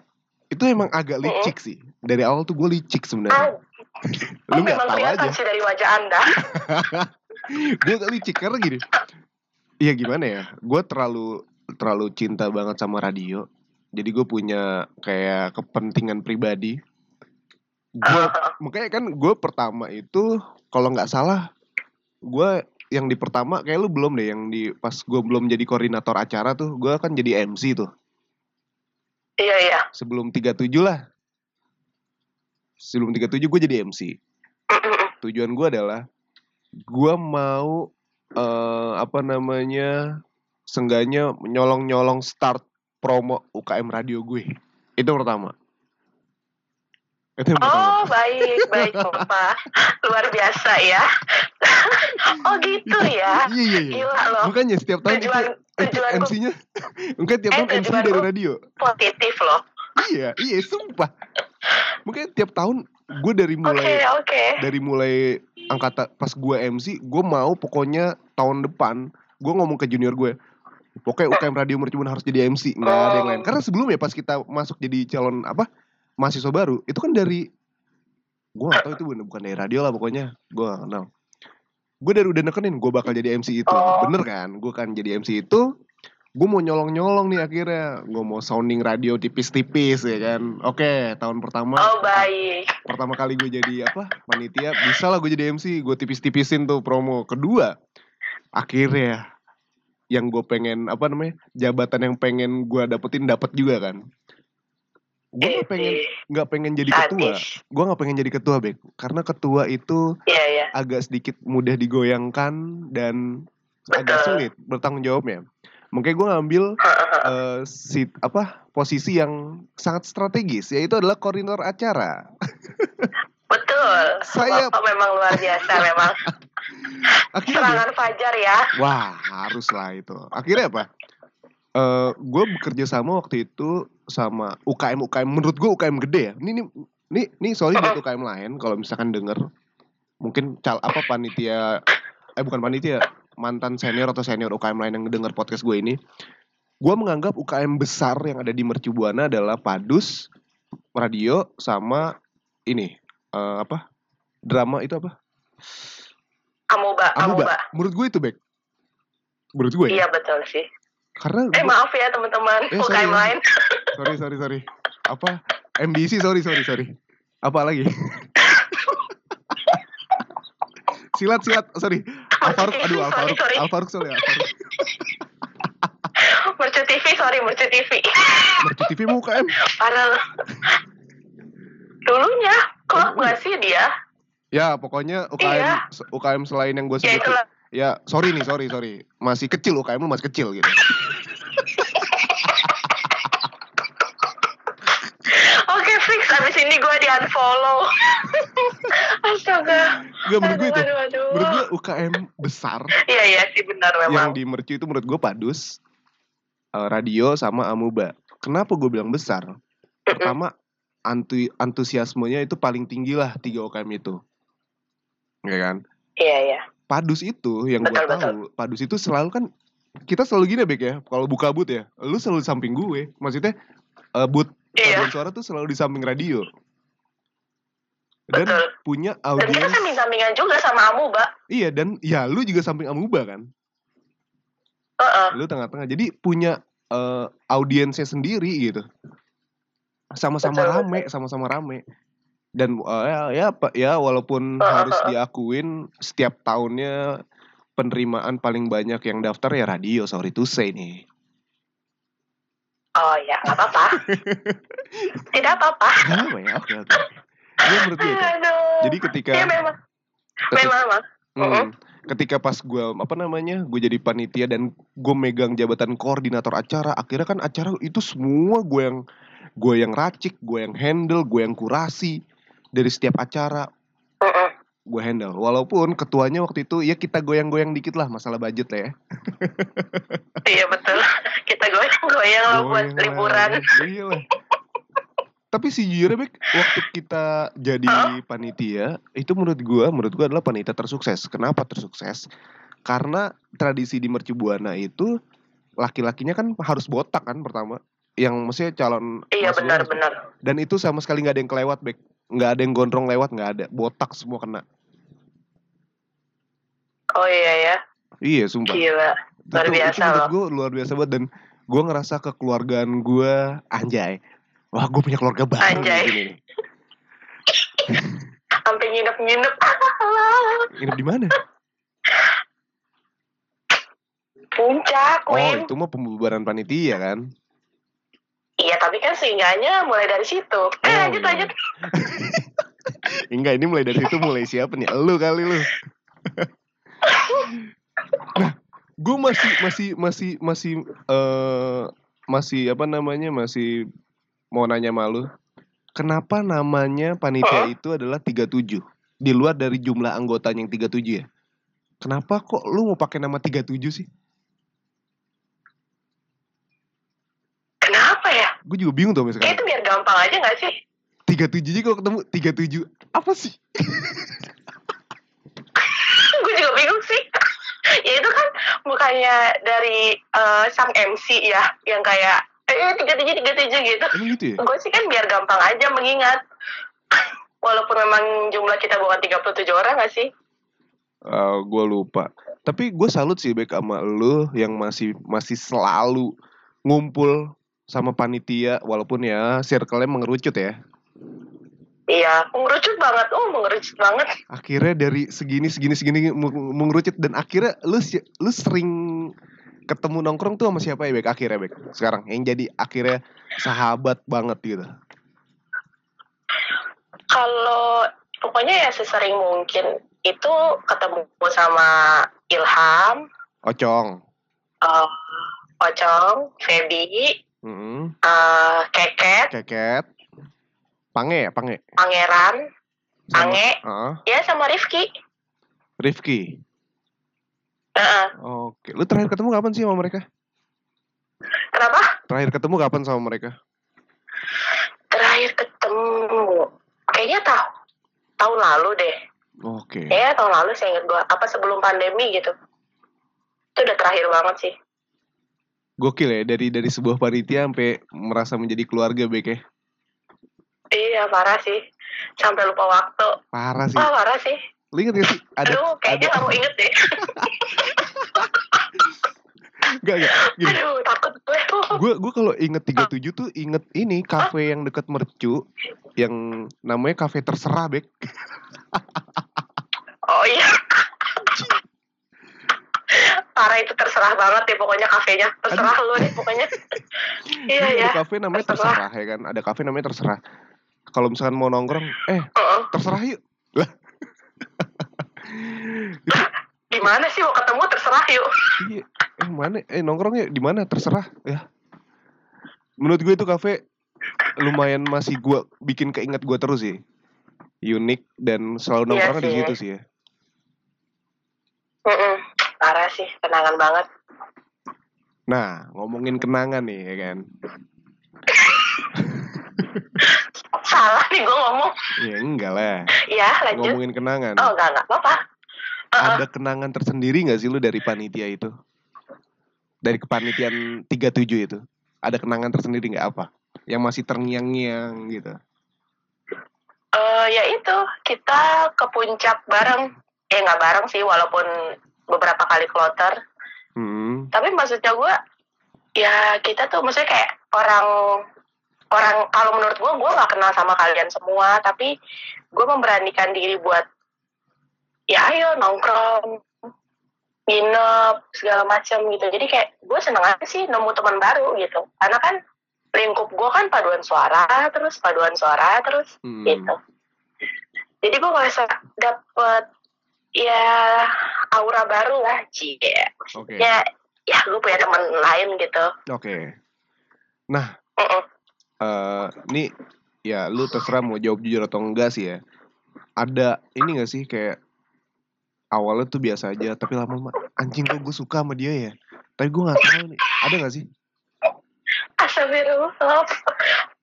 itu emang agak licik sih. Dari awal tuh gue licik sebenarnya. Oh, Lu oh, nggak tahu kelihatan aja. sih dari wajah anda. Gue gak licik karena gini. Iya gimana ya? Gue terlalu terlalu cinta banget sama radio. Jadi gue punya kayak kepentingan pribadi. Gue Makanya kan gue pertama itu Kalau nggak salah Gue yang di pertama kayak lu belum deh Yang di pas gue belum jadi koordinator acara tuh Gue kan jadi MC tuh. Iya iya. Sebelum 37 lah Sebelum 37 gue jadi MC tujuan gue adalah gue mau eh apa namanya sengganya nyolong nyolong start promo UKM radio gue. Itu pertama. Itu yang pertama. Oh baik baik bapak luar biasa ya. Oh gitu ya? Iya iya iya. Gila loh. Makanya setiap tahun itu tujuan tujuan gue MC-nya mungkin tiap Eh, tahun MC tujuan dari radio. positif loh. Iya iya sumpah mungkin tiap tahun gue dari mulai oke. dari mulai angkatan pas gue MC gue mau pokoknya tahun depan gue ngomong ke junior gue pokoknya UKM Radio Mercubuana harus jadi MC nggak ada yang lain. Oh. karena sebelumnya pas kita masuk jadi calon apa mahasiswa baru itu kan dari gue gak tahu itu bukan bukan dari radio lah pokoknya gue gak kenal. Gue dari udah nekenin gue bakal jadi MC itu. Oh. bener kan? Gue kan jadi MC itu gue mau nyolong-nyolong nih akhirnya. Gue mau sounding radio tipis-tipis ya kan? Oke tahun pertama. Oh baik. pertama kali gue jadi apa? Panitia. Bisa lah gue jadi MC gue tipis-tipisin tuh promo. Kedua akhirnya yang gue pengen apa namanya jabatan yang pengen gue dapetin dapat juga kan. Gue nggak pengen nggak pengen jadi ketua. gue nggak pengen jadi ketua bek. Karena ketua itu Iya iya. agak sedikit mudah digoyangkan dan agak Betul. sulit bertanggung jawabnya makanya gue ngambil eh, si apa posisi yang sangat strategis yaitu adalah koordinator acara Betul. Saya- Bapak memang luar biasa memang. akhirnya? Serangan fajar ya. wah harus lah itu akhirnya apa Eh gue bekerja sama waktu itu sama UKM UKM menurut gue UKM gede ya ini ini ini, ini sorry buat UKM lain kalau misalkan denger mungkin cal apa panitia eh bukan panitia mantan senior atau senior UKM lain yang denger podcast gue ini gue menganggap UKM besar yang ada di Mercubuana adalah Padus radio sama ini eh, apa? Drama itu apa? Amuba. amuba. menurut gue itu baik menurut gue ya? Iya betul sih. karena Eh gua- maaf ya teman-teman. Eh, UKM lain. sorry sorry sorry. Apa? MBC sorry sorry sorry. Apa lagi? Silat silat. Sorry Alfaruk aduh Alfaruk. Alfaruk sorry Alfaruk Mercu TV, sorry Mercu TV. Mercu TV mau UKM Parah loh. Dulunya, kok Oh, nggak sih dia? ya pokoknya UKM Iya. UKM selain yang gue Ya sebut itulah. ya sorry nih sorry sorry masih kecil UKM lu masih kecil gitu Oke fix, abis ini gue di unfollow. Astaga. Gak menurut gue itu. Aduh, aduh, menurut gue UKM besar Iya iya sih benar yang memang. di Mercu itu menurut gue Padus eh, radio sama Amuba. Kenapa gue bilang besar? Pertama antu antusiasmenya itu paling tinggi lah tiga UKM itu. Ya kan? Iya iya. padus itu yang gue tahu padus itu selalu kan kita selalu gini Bek ya kalau buka boot ya lu selalu di samping gue maksudnya eh, boot Iya. paduan suara tuh selalu di samping radio dan Betul. punya Dan kita audiens samping-sampingan juga sama Amuba. iya dan ya lu juga samping amuba kan Heeh. lu tengah-tengah jadi punya eh, audiensnya sendiri gitu sama-sama Betul, rame sama-sama rame dan eh, ya ya ya walaupun Heeh, harus heeh. diakuin setiap tahunnya penerimaan paling banyak yang daftar ya radio sorry to say nih Oh ya, nggak apa-apa. Tidak apa-apa. Gak apa ya oke oke Iya, menurut gue jadi ketika Iya memang. ketika, Memang, memang. Hmm, ketika pas gue apa namanya gue jadi panitia dan gue megang jabatan koordinator acara akhirnya kan acara itu semua gue yang gue yang racik gue yang handle gue yang kurasi dari setiap acara. Gue handle. Walaupun ketuanya waktu itu ya kita goyang-goyang dikit lah masalah budget lah ya. Iya betul. Kita goyang-goyang loh buat lah, liburan. iya lah. Tapi sejujurnya Bek, waktu kita jadi panitia itu menurut gue menurut gue adalah panitia tersukses. Kenapa tersukses? Karena tradisi di Mercubuana itu laki-lakinya kan harus botak kan pertama. Yang maksudnya calon Iya harus- benar-benar. dan itu sama sekali nggak ada yang kelewat Bek. Nggak ada yang gondrong lewat nggak ada. Botak semua kena Oh iya ya. iya sumpah Gila. Luar itu, biasa itu loh. gue luar biasa banget dan gue ngerasa kekeluargaan gue anjay wah gue punya keluarga baru Anjay. Sampai nginep-nginep. Nginep di mana Puncak, oh itu mah pembubaran panitia kan Iya, tapi kan seenggaknya mulai dari situ. Eh, Oh, lanjut, iya. lanjut. enggak ini mulai dari situ mulai siapa nih lu kali lu nah gue masih masih masih masih eh masih apa namanya masih mau nanya malu kenapa namanya panitia Hah? itu adalah 37 di luar dari jumlah anggotanya yang 37 ya? Kenapa kok lu mau pakai nama 37 sih? Kenapa ya? gue juga bingung tuh sekarang. itu biar gampang aja gak sih? 37 aja kalau ketemu 37 apa sih juga bingung sih. ya itu kan bukannya dari eh, sang MC ya, yang kayak eh tiga tujuh tiga tujuh gitu. emang gitu ya Gue sih kan biar gampang aja mengingat. Walaupun memang jumlah kita bukan 37 orang gak sih? gue lupa Tapi gue salut sih Bek sama lu yang masih masih selalu ngumpul sama panitia walaupun ya circle-nya mengerucut ya. Iya, mengerucut banget. Oh, mengerucut banget. Akhirnya dari segini segini segini meng- mengerucut dan akhirnya lu lu sering ketemu nongkrong tuh sama siapa ya Bek akhirnya Bek? Sekarang yang jadi akhirnya sahabat banget gitu. Kalau pokoknya ya sesering mungkin itu ketemu sama Ilham, Ocong. eh, Ocong, Feby, Mm-mm. eh, Keket, Keket. Pange ya, Pange. Pangeran, Pange, Heeh. ya sama Rifki. Rifki. Heeh. Oke, lu terakhir ketemu kapan sih sama mereka? Kenapa? Terakhir ketemu kapan sama mereka? Terakhir ketemu, kayaknya tahu tahun lalu deh. Oke. Kayaknya tahun lalu saya ingat gua apa sebelum pandemi gitu. Itu udah terakhir banget sih. Gokil ya dari dari sebuah panitia sampai merasa menjadi keluarga Bek ya. Iya parah sih. Sampai lupa waktu. Parah sih. Wah parah sih. Lu inget gak sih? Ada Aduh, kayaknya ada gak mau inget deh. Gak, gak. Gini, Aduh, takut gue. gue gue kalau inget 37 tuh inget ini kafe yang deket Mercu yang namanya kafe terserah Bek. Oh iya. Parah itu terserah banget ya pokoknya kafenya. Terserah lu deh pokoknya. iya Jadi ya. Ada kafe namanya terserah. terserah ya kan. Ada kafe namanya terserah. Kalau misalkan mau nongkrong, eh terserah yuk. Lah. Gimana sih mau ketemu terserah yuk. Iya. Eh mana? Eh nongkrongnya di mana? Terserah ya. Menurut gue itu kafe lumayan masih gue bikin keinget gue terus sih. Unik dan selalu Iya nongkrongnya di situ sih ya. Mm-mm. Parah sih, kenangan banget. Nah, ngomongin kenangan nih ya kan. Salah nih gue ngomong. Ya enggak lah. Iya, lanjut. Ngomongin kenangan. Oh, enggak, enggak. Apa-apa. Heeh. Ada kenangan tersendiri gak sih lu dari panitia itu? Dari kepanitiaan 37 itu. Ada kenangan tersendiri nggak apa? Yang masih terngiang-ngiang gitu. Eh, ya itu, kita ke puncak bareng. Eh, nggak bareng sih, walaupun beberapa kali kloter. Hmm. tapi maksudnya gue ya kita tuh maksudnya kayak orang orang kalau menurut gue gue nggak kenal sama kalian semua tapi gue memberanikan diri buat ya ayo nongkrong nginep segala macam gitu jadi kayak gue seneng aja sih nemu teman baru gitu karena kan lingkup gue kan paduan suara terus paduan suara terus Hmm. gitu jadi gue ngerasa dapet ya aura baru lah cie Oke. ya ya gue punya teman lain gitu Oke. Mm-mm. Eh, ini ya lu terserah mau jawab jujur atau enggak sih ya. Ada ini gak sih kayak awalnya tuh biasa aja tapi lama-lama anjing kok gue suka sama dia ya. Tapi gue nggak tahu nih. Ada gak sih? Astagfirullah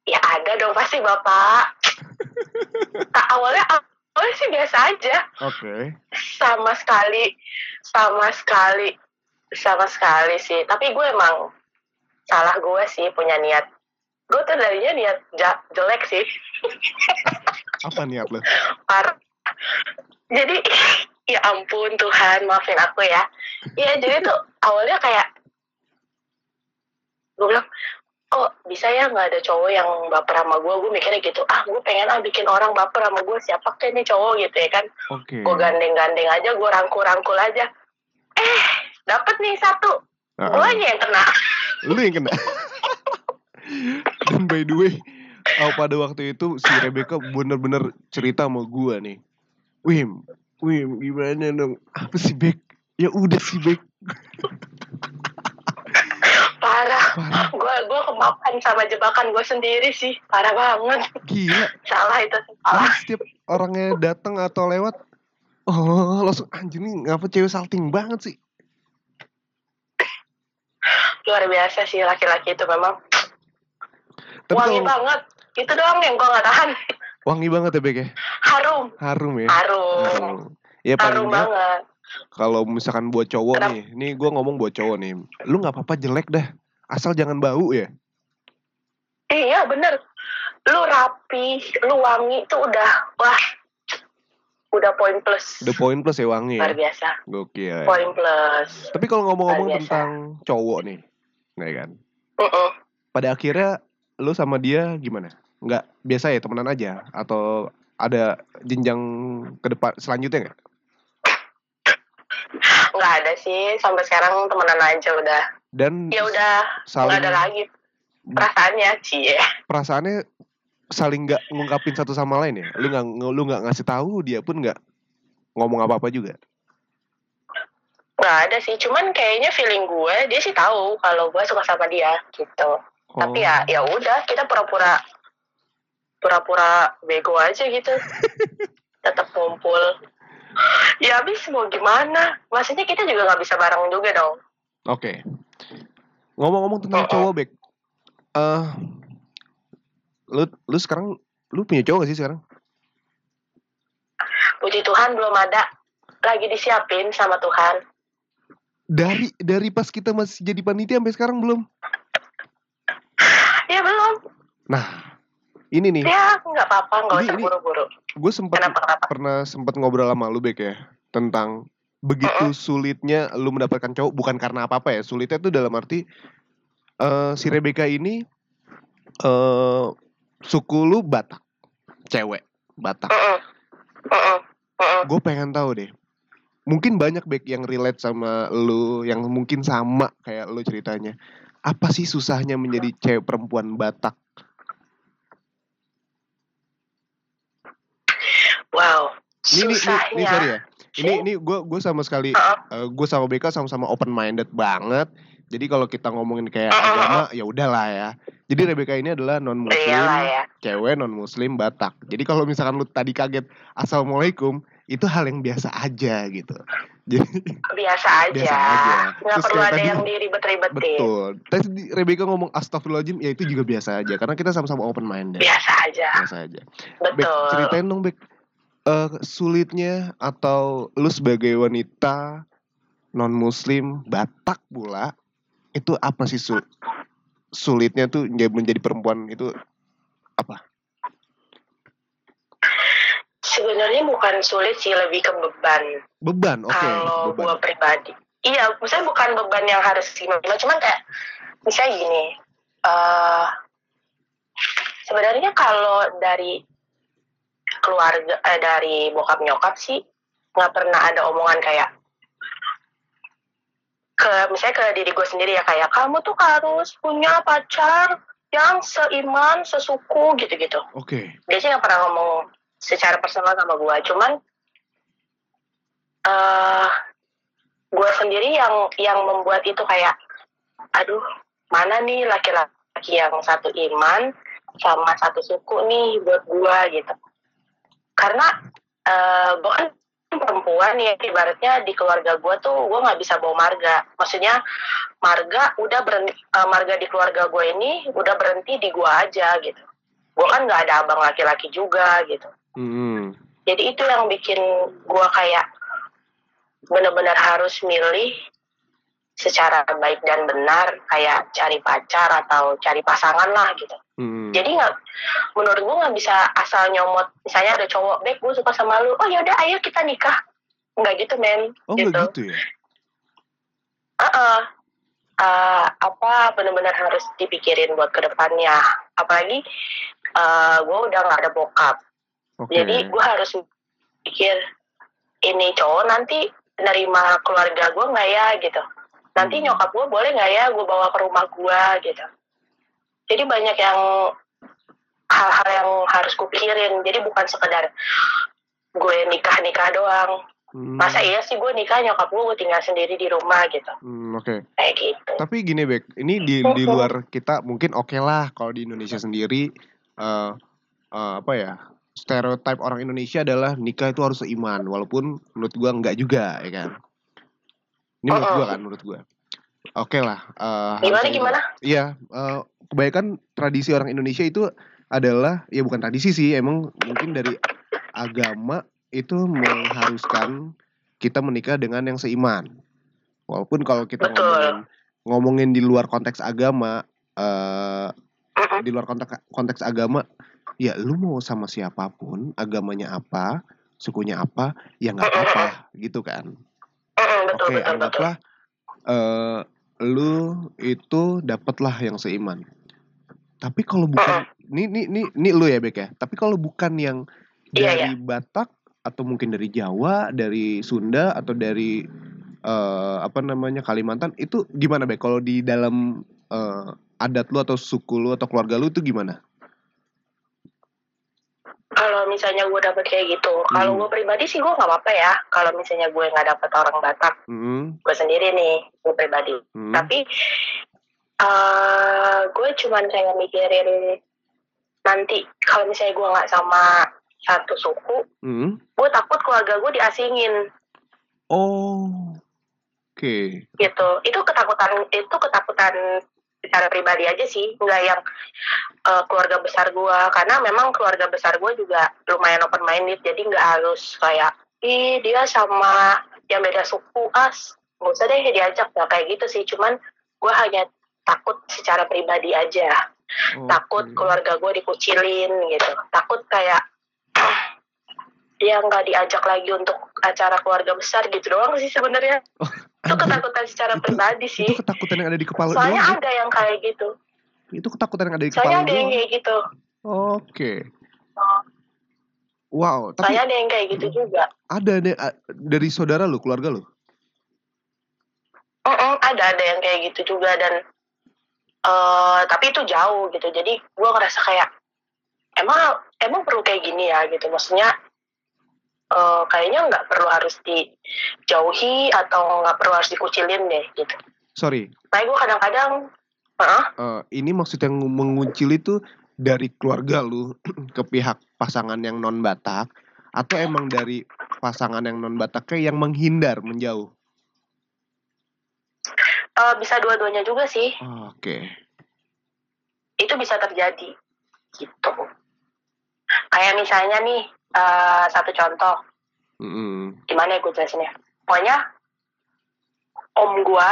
ya ada dong pasti bapak Nah, awalnya awalnya sih biasa aja Oke. sama sekali sama sekali sama sekali sih tapi gue emang salah gue sih punya niat gue tuh darinya niat ja- jelek sih. Apa niat lo? parah jadi ya ampun Tuhan maafin aku ya. Ya jadi tuh awalnya kayak gue bilang oh bisa ya nggak ada cowok yang baper sama gue gue mikirnya gitu ah gue pengen ah bikin orang baper sama gue siapa kayak nih cowok? Gitu ya kan. Oke. gue gandeng-gandeng aja gue rangkul-rangkul aja. Eh dapet nih satu. Ah, gue aja yang kena. Lu yang kena. Dan by the way, oh, pada waktu itu si Rebecca bener-bener cerita sama gua nih. Wim, Wim gimana dong? Apa sih Bek? Ya udah sih Bek. parah Parah, gue gue kemakan sama jebakan gue sendiri sih parah banget gila. salah itu salah setiap orangnya datang atau lewat, oh langsung anjir nih ngapa cewek salting banget sih? luar biasa sih laki-laki itu memang Tapi wangi kalau banget itu doang yang gue nggak tahan wangi banget ya Bek ya? harum Harum ya? harum Harum. Ya paling harum banget kalau misalkan buat cowok Kenapa? nih, nih gue ngomong buat cowok nih, lu nggak apa-apa jelek dah, asal jangan bau ya. iya bener lu rapi lu wangi itu udah wah udah poin plus. Udah poin plus ya wangi Luar ya. biasa. Gokil. ya. Poin plus. Tapi kalau ngomong-ngomong Luar tentang cowok nih, nggak kan? Mm-mm. Pada akhirnya lu sama dia gimana? Nggak biasa ya temenan aja atau ada jenjang ke depan selanjutnya nggak? Nggak ada sih sampai sekarang temenan aja udah. Dan Ya udah nggak saling ada lagi perasaannya sih. perasaannya saling nggak ngungkapin satu sama lain ya. Lu nggak lu nggak ngasih tahu dia pun nggak ngomong apa-apa juga. Nggak ada sih. Cuman kayaknya feeling gue dia sih tahu kalau gue suka sama dia gitu. Tapi Oh. ya ya udah kita pura-pura pura-pura bego aja gitu. Tetap ngumpul. Ya habis mau gimana? Maksudnya kita juga nggak bisa bareng juga dong. Oke. Ngomong-ngomong tentang Oh, oh. cowok, Bek. Eh lu lu sekarang lu punya cowok gak sih sekarang? Puji Tuhan belum ada. Lagi disiapin sama Tuhan. Dari dari pas kita masih jadi panitia sampai sekarang belum? Ya belum. Nah, ini nih, Ya nggak apa-apa, nggak usah buru-buru. gue sempat pernah sempat ngobrol sama lu Bek ya tentang begitu sulitnya lu mendapatkan cowok bukan karena apa-apa ya. Sulitnya tuh dalam arti eh si Rebecca ini eh suku lu Batak. Cewek Batak. Mm-mm. Mm-mm. gue pengen tahu deh mungkin banyak back yang relate sama lu yang mungkin sama kayak lu ceritanya apa sih susahnya menjadi cewek perempuan Batak Wow. ini ini, ini, Susahnya. ini sorry ya ini ini gue gue sama sekali Uh-uh. gue sama BK sama-sama open minded banget jadi kalau kita ngomongin kayak Uh-uh. agama ya udahlah ya jadi Rebecca ini adalah non muslim ya. cewek non muslim Batak jadi kalau misalkan lu tadi kaget assalamualaikum itu hal yang biasa aja gitu Biasa aja. Biasa aja. Nggak Terus perlu ada tadi- yang diribet-ribetin. Betul. Tadi Rebecca ngomong astagfirullahaladzim ya itu juga biasa aja karena kita sama-sama open minded. Biasa aja. Biasa aja. Bek, Betul. ceritain dong Bek. Eh, sulitnya atau lu sebagai wanita non muslim Batak pula itu apa sih sul sulitnya tuh menjadi perempuan itu apa? Sebenarnya bukan sulit sih, lebih ke beban. Beban, oke. Kalau beban. gue pribadi. Iya, misalnya bukan beban yang harus gimana, cuman kayak misalnya gini. eh sebenarnya kalau dari keluarga eh, dari bokap nyokap sih nggak pernah ada omongan kayak ke misalnya ke diri gue sendiri ya kayak kamu tuh harus punya pacar yang seiman sesuku gitu-gitu Oke. dia sih nggak pernah ngomong secara personal sama gue cuman eh gue sendiri yang yang membuat itu kayak aduh mana nih laki-laki yang satu iman sama satu suku nih buat gue gitu. Karena eh gue kan perempuan ya ibaratnya di keluarga gue tuh gue nggak bisa bawa marga. Maksudnya marga udah berhenti eh, marga di keluarga gue ini udah berhenti di gue aja gitu. Gue kan nggak ada abang laki-laki juga gitu Hmm. jadi itu yang bikin gue kayak benar-benar harus milih secara baik dan benar kayak cari pacar atau cari pasangan lah gitu Hmm. jadi nggak menurut gue nggak bisa asal nyomot misalnya ada cowok baik gue suka sama lu oh yaudah ayo kita nikah nggak gitu men Oh gitu gitu ya? Heeh. Eh, apa benar-benar harus dipikirin buat ke depannya apalagi eh gue udah nggak ada bokap Oke. jadi gue harus pikir ini cowok nanti nerima keluarga gue nggak ya gitu nanti Hmm. nyokap gue boleh nggak ya gue bawa ke rumah gue gitu jadi banyak yang hal-hal yang harus kupikirin jadi bukan sekedar gue nikah nikah doang Hmm. masa iya sih gue nikah nyokap gue gue tinggal sendiri di rumah gitu Hmm, Oke. kayak gitu Tapi gini Bek, ini di di luar kita mungkin oke lah kalau di Indonesia sendiri eh eh, apa ya? Stereotip orang Indonesia adalah nikah itu harus seiman, walaupun menurut gua enggak juga, ya kan? Ini menurut gua kan, menurut gua. Oke lah. eh, harus gimana gimana Iya, eh, kebanyakan tradisi orang Indonesia itu adalah ya bukan tradisi sih, emang mungkin dari agama itu mengharuskan kita menikah dengan yang seiman. Walaupun kalau kita Betul. ngomongin ngomongin di luar konteks agama, Mm-mm. di luar konteks konteks agama, ya lu mau sama siapa pun, agamanya apa, sukunya apa ya nggak apa-apa gitu kan? Oke betul. anggaplah eh lu itu dapatlah yang seiman. Tapi kalau bukan ini ini ini ini lu ya Bek ya? Tapi kalau bukan yang Iya, dari Batak atau mungkin dari Jawa dari Sunda atau dari eh apa namanya Kalimantan itu gimana Bek? Kalau di dalam eh, adat lu atau suku lu atau keluarga lu itu gimana Kalau misalnya gue dapet kayak gitu, kalau Hmm. gue pribadi sih gue nggak apa-apa ya. Kalau misalnya gue nggak dapet orang Batak, Hmm, gue sendiri nih, gue pribadi. hmm. Tapi eh gue cuman kayak mikirin nanti kalau misalnya gue nggak sama satu suku, Hmm. gue takut keluarga gue diasingin Oh, oke. gitu. Itu ketakutan, itu ketakutan secara pribadi aja sih, nggak yang eh, keluarga besar gue. Karena memang keluarga besar gue juga lumayan open minded, jadi nggak harus kayak, ih dia sama yang beda suku as, nggak usah deh diajak nggak kayak gitu sih. Cuman gue hanya takut secara pribadi aja. takut Oke. keluarga gue dikucilin gitu takut kayak dia nggak diajak lagi untuk acara keluarga besar gitu doang sih sebenarnya. Oh, itu ketakutan secara Itu- pribadi sih. Itu ketakutan yang ada di kepala soalnya doang, ada yang kayak gitu. Itu ketakutan yang ada di soalnya kepala ada yang kayak gitu. Oke. Wow, tapi soalnya ada yang kayak gitu juga. Ada ada dari saudara lu, keluarga lu. Mm-mm, ada ada yang kayak gitu juga dan eh tapi itu jauh gitu. Jadi gue ngerasa kayak emang emang perlu kayak gini ya? gitu. Maksudnya eh kayaknya nggak perlu harus dijauhi atau nggak perlu harus dikucilin deh gitu. Sorry, Makanya gue kadang-kadang eh, ini maksud yang menguncil itu dari keluarga lu ke pihak pasangan yang non Batak atau emang dari pasangan yang non Bataknya yang menghindar, menjauh. Eh, bisa dua-duanya juga sih. Oke. itu bisa terjadi gitu kayak misalnya nih eh, satu contoh Mm-mm. gimana ya gue jelasinnya pokoknya om gue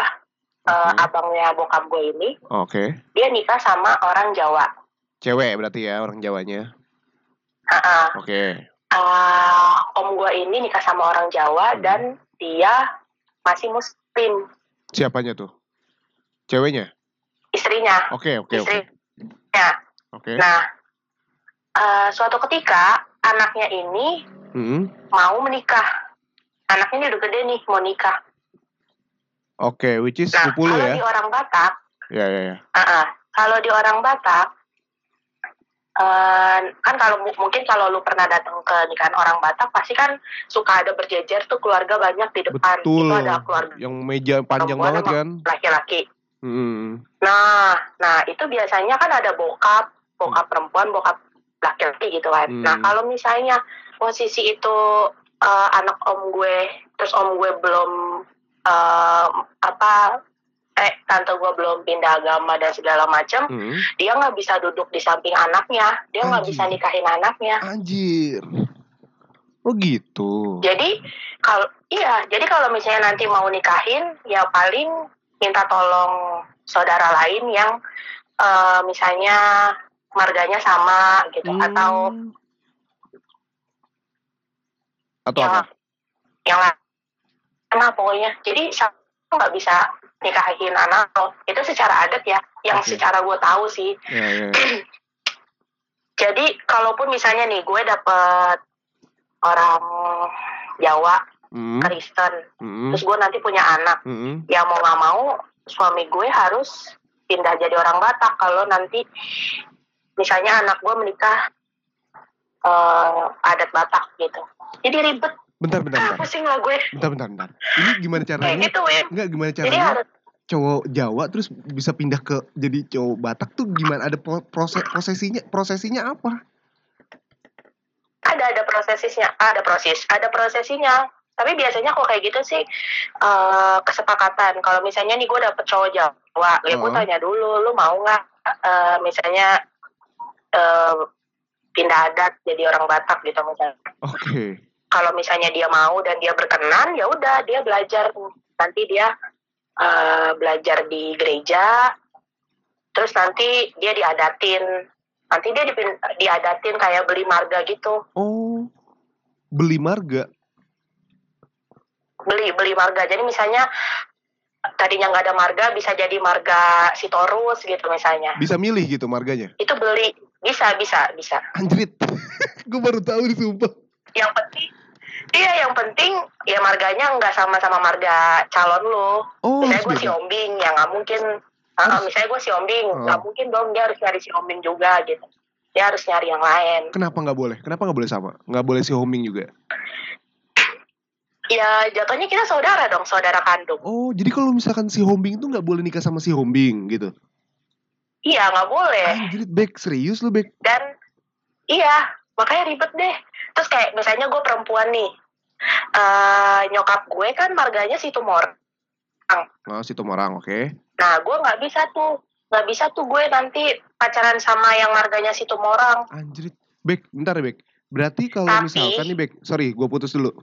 Oke. abangnya bokap gue ini Oke. dia nikah sama orang Jawa Cewek berarti ya orang Jawanya. Ah, Oke. ah, om gue ini nikah sama orang Jawa Hmm. dan dia masih muslim Siapanya tuh? Ceweknya? istrinya Oke, oke, oke. istrinya Oke. nah eh, suatu ketika anaknya ini Mm-mm. mau menikah anaknya ini udah gede nih mau nikah Oke, which is nah kalau ya? di orang Batak Ya, ya, ya. kalau di orang Batak eh, kan kalau mu- mungkin kalau lu pernah datang ke nikahan orang Batak pasti kan suka ada berjejer tuh keluarga banyak di depan Betul. itu ada keluarga Yang meja panjang banget kan? laki-laki Mm. Nah, nah itu biasanya kan ada bokap, bokap perempuan, bokap laki-laki gitu kan. Hmm. Nah, kalau misalnya posisi itu eh, anak om gue, terus om gue belum eh, apa, eh tante gue belum pindah agama dan segala macam, Mm. dia nggak bisa duduk di samping anaknya, dia nggak bisa nikahin anaknya. Anjir. Oh gitu. Jadi kalau iya, jadi kalau misalnya nanti mau nikahin, ya paling minta tolong saudara lain yang eh, misalnya marganya sama gitu Hmm. atau atau yang apa? yang lain nah pokoknya. Jadi siapa nggak bisa nikahin anak. Itu secara adat ya, yang Oke. secara gue tahu sih. Ya, ya. Jadi kalaupun misalnya nih gue dapet orang Jawa, Mm. Kristen, Mm. terus gue nanti punya anak. Mm. ya mau nggak mau suami gue harus pindah jadi orang Batak kalau nanti misalnya anak gue menikah eh, adat Batak gitu jadi ribet Bentar, bentar, ah, bentar. pusing lah gue Bentar, bentar, bentar. Ini gimana kayak caranya? gitu Win Enggak, gimana jadi caranya harus cowok Jawa terus bisa pindah ke jadi cowok Batak tuh gimana? Ada pro- proses prosesinya prosesinya apa? ada ada prosesnya ada proses ada prosesinya tapi biasanya kok kayak gitu sih eh, kesepakatan kalau misalnya nih gue dapet cowok Jawa ya gue Oh. tanya dulu lu mau nggak eh, misalnya eh, pindah adat jadi orang Batak gitu misalnya Oke. kalau misalnya dia mau dan dia berkenan ya udah dia belajar nanti dia eh, belajar di gereja terus nanti dia diadatin nanti dia dipin- diadatin kayak beli marga gitu Oh. beli marga. beli beli marga jadi misalnya tadinya nggak ada marga bisa jadi marga Sitorus gitu misalnya Bisa milih gitu marganya. itu beli bisa bisa bisa Anjrit. gue baru tahu nih sumpah. yang penting iya yang penting ya marganya nggak sama sama marga calon lo Oh, misalnya gue si. Ombing ya nggak mungkin ah, Harus- misalnya gue si Ombing Oh. nggak mungkin dong dia harus nyari si Ombing juga gitu dia harus nyari yang lain Kenapa nggak boleh? Kenapa nggak boleh sama? Nggak boleh si homing juga. ya jatuhnya kita saudara dong saudara kandung Oh, jadi kalau misalkan si homing tuh nggak boleh nikah sama si homing gitu. Iya nggak boleh Anjrit, Bek. Serius lu, Bek? dan iya makanya ribet deh terus kayak misalnya gue perempuan nih eh nyokap gue kan marganya si tumor Oh, si Tomorang, oke. nah gue nggak bisa tuh nggak bisa tuh gue nanti pacaran sama yang marganya si tumorang Anjrit. Bek, bentar ya, Bek. Berarti kalau Tapi- misalkan nih, Bek. Sorry, gue putus dulu.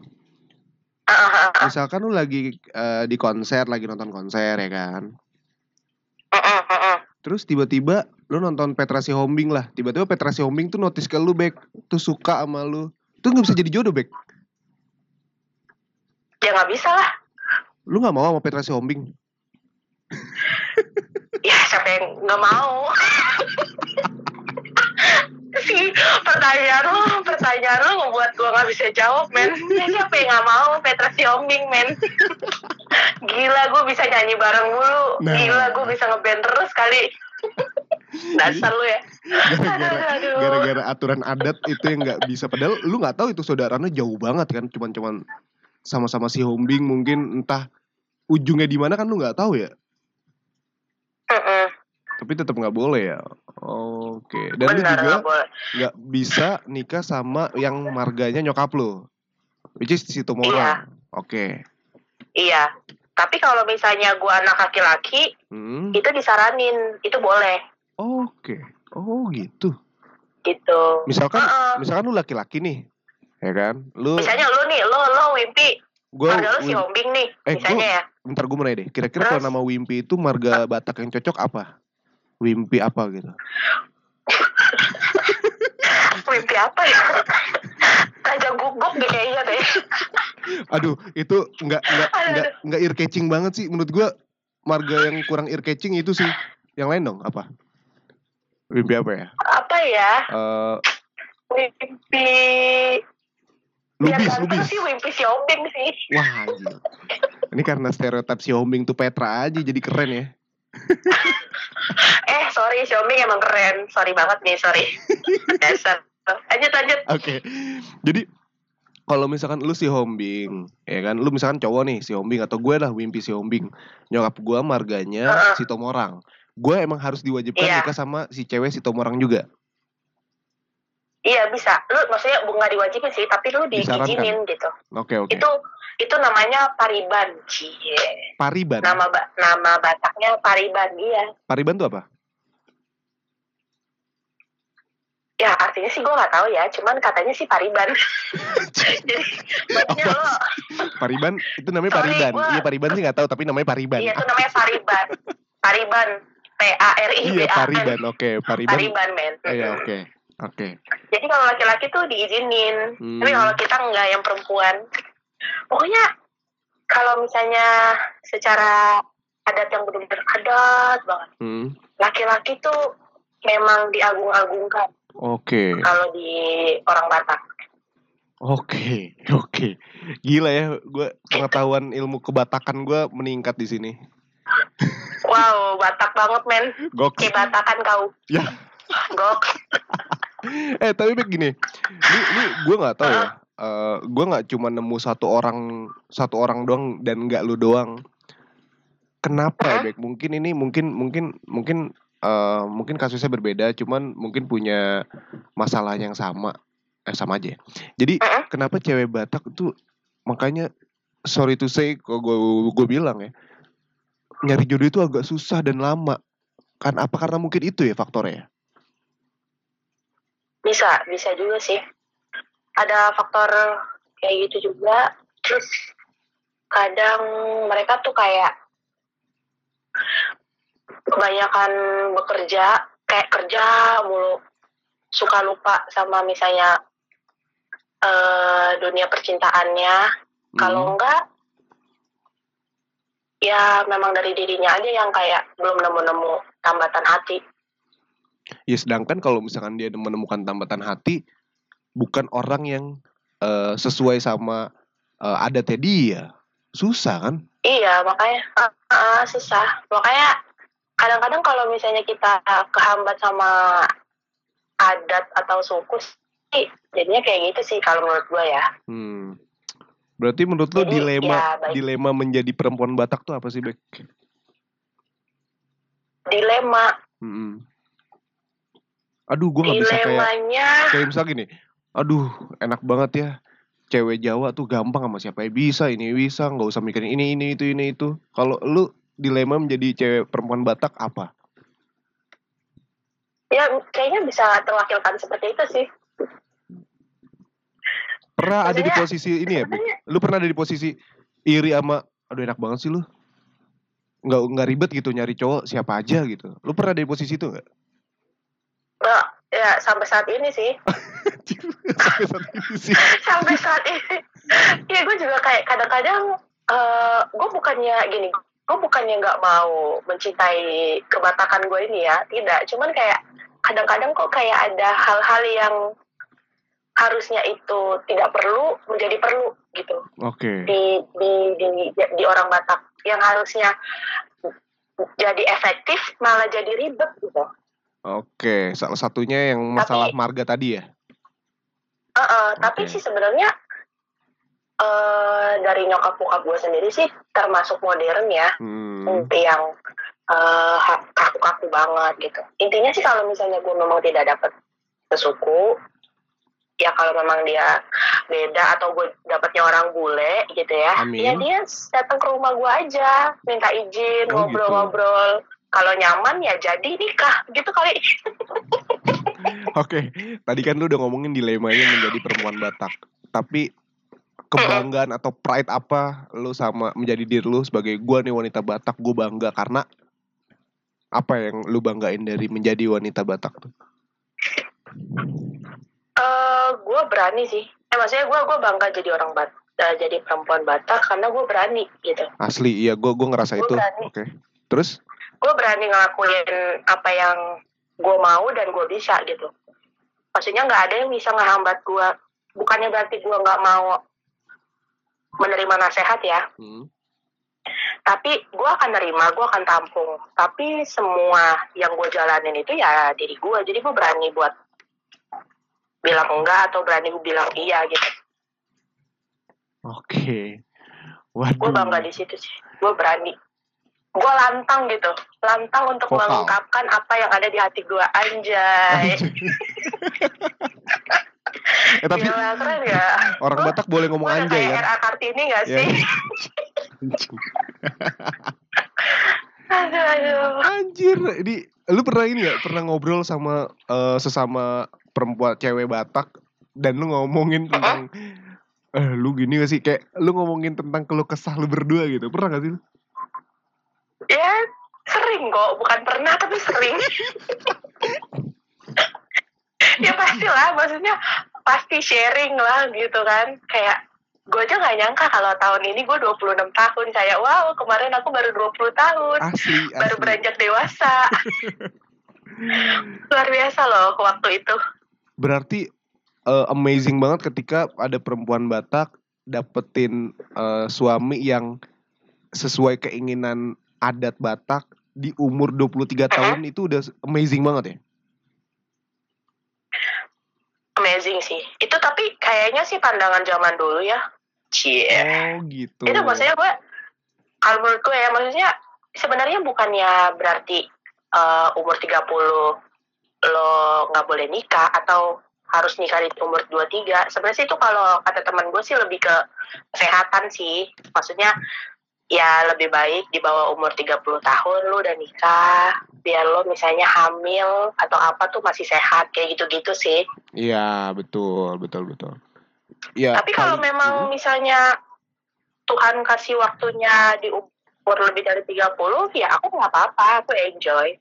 Ah. Misalkan lu lagi eh, di konser, lagi nonton konser ya kan. Mm, mm, mm, mm. Terus tiba-tiba lu nonton Petra Sihombing lah. Tiba-tiba Petra Sihombing tuh notice ke lu, Bek. Tuh suka sama lu. Tuh nggak bisa jadi jodoh, Bek. ya nggak bisa lah Lu nggak mau sama Petra Sihombing? ya siapa yang nggak mau si pertanyaan lo pertanyaan lo ngebuat gue nggak bisa jawab men siapa yang nggak mau Petra Siombing men gila gue bisa nyanyi bareng mulu Nah. gila gue bisa ngeband terus kali dasar lu ya Gara-gara aturan adat itu yang nggak bisa. Padahal lu nggak tahu itu saudaranya jauh banget kan. Cuman-cuman sama-sama si Hombing mungkin entah ujungnya di mana kan lu nggak tahu ya. Mm-mm, Tapi tetap nggak boleh ya. Oke. Dan lu benar juga nggak bisa nikah sama yang marganya nyokap lu. Which is si Tomorang. Oke. iya tapi kalau misalnya gue anak laki-laki Hmm. itu disaranin itu boleh Oke. Oh gitu. gitu Misalkan Heeh. misalkan lu laki-laki nih. Ya kan? Lu misalnya lu nih lo lo Wimpi gua marga lu si Hombing nih Eh, misalnya ya bentar gue mulai deh. Kira-kira kalau nama Wimpy itu marga Batak yang cocok apa? Wimpy apa gitu? mimpi apa ya Raja guguk deh kayaknya deh Aduh, itu nggak nggak nggak nggak ear catching banget sih. Menurut gue marga yang kurang ear catching itu sih. Yang lain dong apa? Wimpy apa ya? apa ya Eh, mimpi biar lubis, ganteng lubis. sih mimpi si Hombing sih Wah, anjir. Ini karena stereotip si Hombing tuh Petra aja jadi keren ya. eh sorry Hombing emang keren sorry banget nih sorry dasar lanjut lanjut Oke. Jadi kalau misalkan lu si Hombing, ya kan, lu misalkan cowok nih si Hombing atau gue lah Wimpy si Hombing. Nyokap gue marganya Heeh. si Tomorang. Gue emang harus diwajibkan Iya. nikah sama si cewek si Tomorang juga. Iya bisa lu maksudnya nggak diwajibin sih tapi lu diizinin gitu Oke oke. itu itu namanya pariban cie Pariban. nama ba- nama Bataknya pariban iya Pariban tuh apa? ya artinya sih gue nggak tahu ya cuman katanya sih pariban jadi maksudnya lo Pariban itu namanya Sorry, Pariban. gua- Iya Pariban sih nggak tahu tapi namanya Pariban. iya itu namanya pariban pariban P A R I B Iya A N Pariban. Oke Pariban. pariban men Iya oke oke. jadi kalau laki-laki tuh diizinin Hmm. tapi kalau kita nggak yang perempuan pokoknya kalau misalnya secara adat yang benar-benar adat banget Hmm. laki-laki tuh memang diagung-agungkan Oke kalau di orang Batak oke oke. Gila ya, gue pengetahuan ilmu kebatakan gue meningkat di sini. wow Batak banget men Goks. kayak Batakan kau Ya. gok eh tapi begini. Ini, ini gue nggak tahu ya. Eh gue nggak cuma nemu satu orang satu orang doang dan nggak lu doang. Kenapa ya? Bek? Mungkin ini mungkin mungkin mungkin eh mungkin kasusnya berbeda cuman mungkin punya masalah yang sama. Eh sama aja. Jadi kenapa cewek Batak tuh makanya sorry to say kok gue gue bilang ya nyari jodoh itu agak susah dan lama. Kan apa karena mungkin itu ya faktornya bisa bisa juga sih ada faktor kayak gitu juga terus kadang mereka tuh kayak kebanyakan bekerja kayak kerja mulu suka lupa sama misalnya eh, dunia percintaannya. Kalau Hmm. enggak, ya memang dari dirinya aja yang kayak belum nemu-nemu tambatan hati. Ya sedangkan kalau misalkan dia menemukan tambatan hati bukan orang yang eh, sesuai sama eh, adatnya dia. Susah kan? Iya, makanya eh, eh, susah. Makanya kadang-kadang kalau misalnya kita kehambat sama adat atau suku sih, jadinya kayak gitu sih kalau menurut gue ya. Hmm. Berarti menurut Jadi, dilema ya, baik. dilema menjadi perempuan Batak tuh apa sih, Bek? Dilema, Mm-mm. Aduh, gue nggak bisa kayak kayak misal gini. Aduh, enak banget ya. Cewek Jawa tuh gampang sama siapa yang bisa, ini bisa, nggak usah mikirin ini, ini, itu, ini, itu. Kalau lu dilema menjadi cewek perempuan Batak apa? Ya kayaknya bisa terwakilkan seperti itu sih. Pernah ada di Maksudnya, posisi ini ya, sebenarnya- Lu pernah ada di posisi iri sama, aduh enak banget sih lu. Nggak nggak ribet gitu nyari cowok siapa aja gitu. Lu pernah ada di posisi itu nggak? Nah, ya sampai saat ini sih. Sampai saat ini sih. sampai saat ini. Ya gue juga kayak kadang-kadang eh gue bukannya gini, gue bukannya nggak mau mencintai kebatakan gue ini ya, tidak. Cuman kayak kadang-kadang kok kayak ada hal-hal yang harusnya itu tidak perlu menjadi perlu gitu Oke. di di di di orang Batak yang harusnya jadi efektif malah jadi ribet gitu. Oke, salah satunya yang masalah Tapi- marga tadi ya. Heeh, tapi Oke. sih sebenarnya eh dari nyokap bokap gue sendiri sih termasuk modern ya, Hmm. yang ha- kaku-kaku banget gitu. Intinya sih kalau misalnya gue memang tidak dapat sesuku, ya kalau memang dia beda atau gue dapatnya orang bule gitu ya, Amin. ya dia datang ke rumah gue aja, minta izin, Oh, ngobrol-ngobrol. Kalau nyaman ya jadi nikah gitu kali. Oke, tadi kan lu udah ngomongin dilemanya menjadi perempuan Batak. Tapi kebanggaan atau pride apa lu sama menjadi diri lu sebagai gua nih wanita Batak, gue bangga karena apa yang lu banggain dari menjadi wanita Batak tuh? Eh, gue berani sih. Eh, maksudnya gue gue bangga jadi orang Bat, eh, jadi perempuan Batak karena gue berani gitu. Asli, iya gua gua ngerasa Gua itu. Oke. Terus? Gue berani ngelakuin apa yang gue mau dan gue bisa gitu. Maksudnya nggak ada yang bisa ngehambat gue. Bukannya berarti gue nggak mau menerima nasihat ya. Hmm. Tapi gue akan nerima, gue akan tampung. Tapi semua yang gue jalanin itu ya diri gue. Jadi gue berani buat bilang enggak atau berani bilang iya gitu. Oke. gue Waduh. bangga di situ sih gue berani gue lantang gitu lantang untuk Vokal. mengungkapkan apa yang ada di hati gue anjay eh tapi Gila, keren ya orang Batak boleh ngomong anjay kan? RA Kartini gak Ya. sih aduh aduh Anjir, ini lu pernah ini gak? Pernah ngobrol sama eh, sesama perempuan cewek Batak dan lu ngomongin tentang eh lu gini gak sih kayak lu ngomongin tentang keluh kesah lu berdua gitu. Pernah gak sih? Ya sering kok. Bukan pernah tapi sering. Ya pasti lah maksudnya pasti sharing lah gitu kan. Kayak gue aja gak nyangka kalau tahun ini gue 26 tahun. Kayak wow kemarin aku baru 20 tahun. Asli, baru asli. beranjak dewasa. Luar biasa loh waktu itu. Berarti eh, amazing banget ketika ada perempuan Batak dapetin eh, suami yang sesuai keinginan adat Batak di umur 23 tahun itu udah amazing banget ya. amazing sih. Itu tapi kayaknya sih pandangan zaman dulu ya. Cie. Oh gitu. itu maksudnya gue kalau menurut gue ya maksudnya sebenarnya bukannya berarti eh, umur 30 lo nggak boleh nikah atau harus nikah di umur 23 sebenarnya sih itu kalau kata teman gue sih lebih ke kesehatan sih. Maksudnya ya lebih baik di bawah umur 30 tahun lu udah nikah biar lo misalnya hamil atau apa tuh masih sehat kayak gitu-gitu sih Iya betul betul betul. Iya. Tapi kalau paling- memang Hmm. misalnya Tuhan kasih waktunya di umur lebih dari 30, ya aku nggak apa-apa, aku enjoy.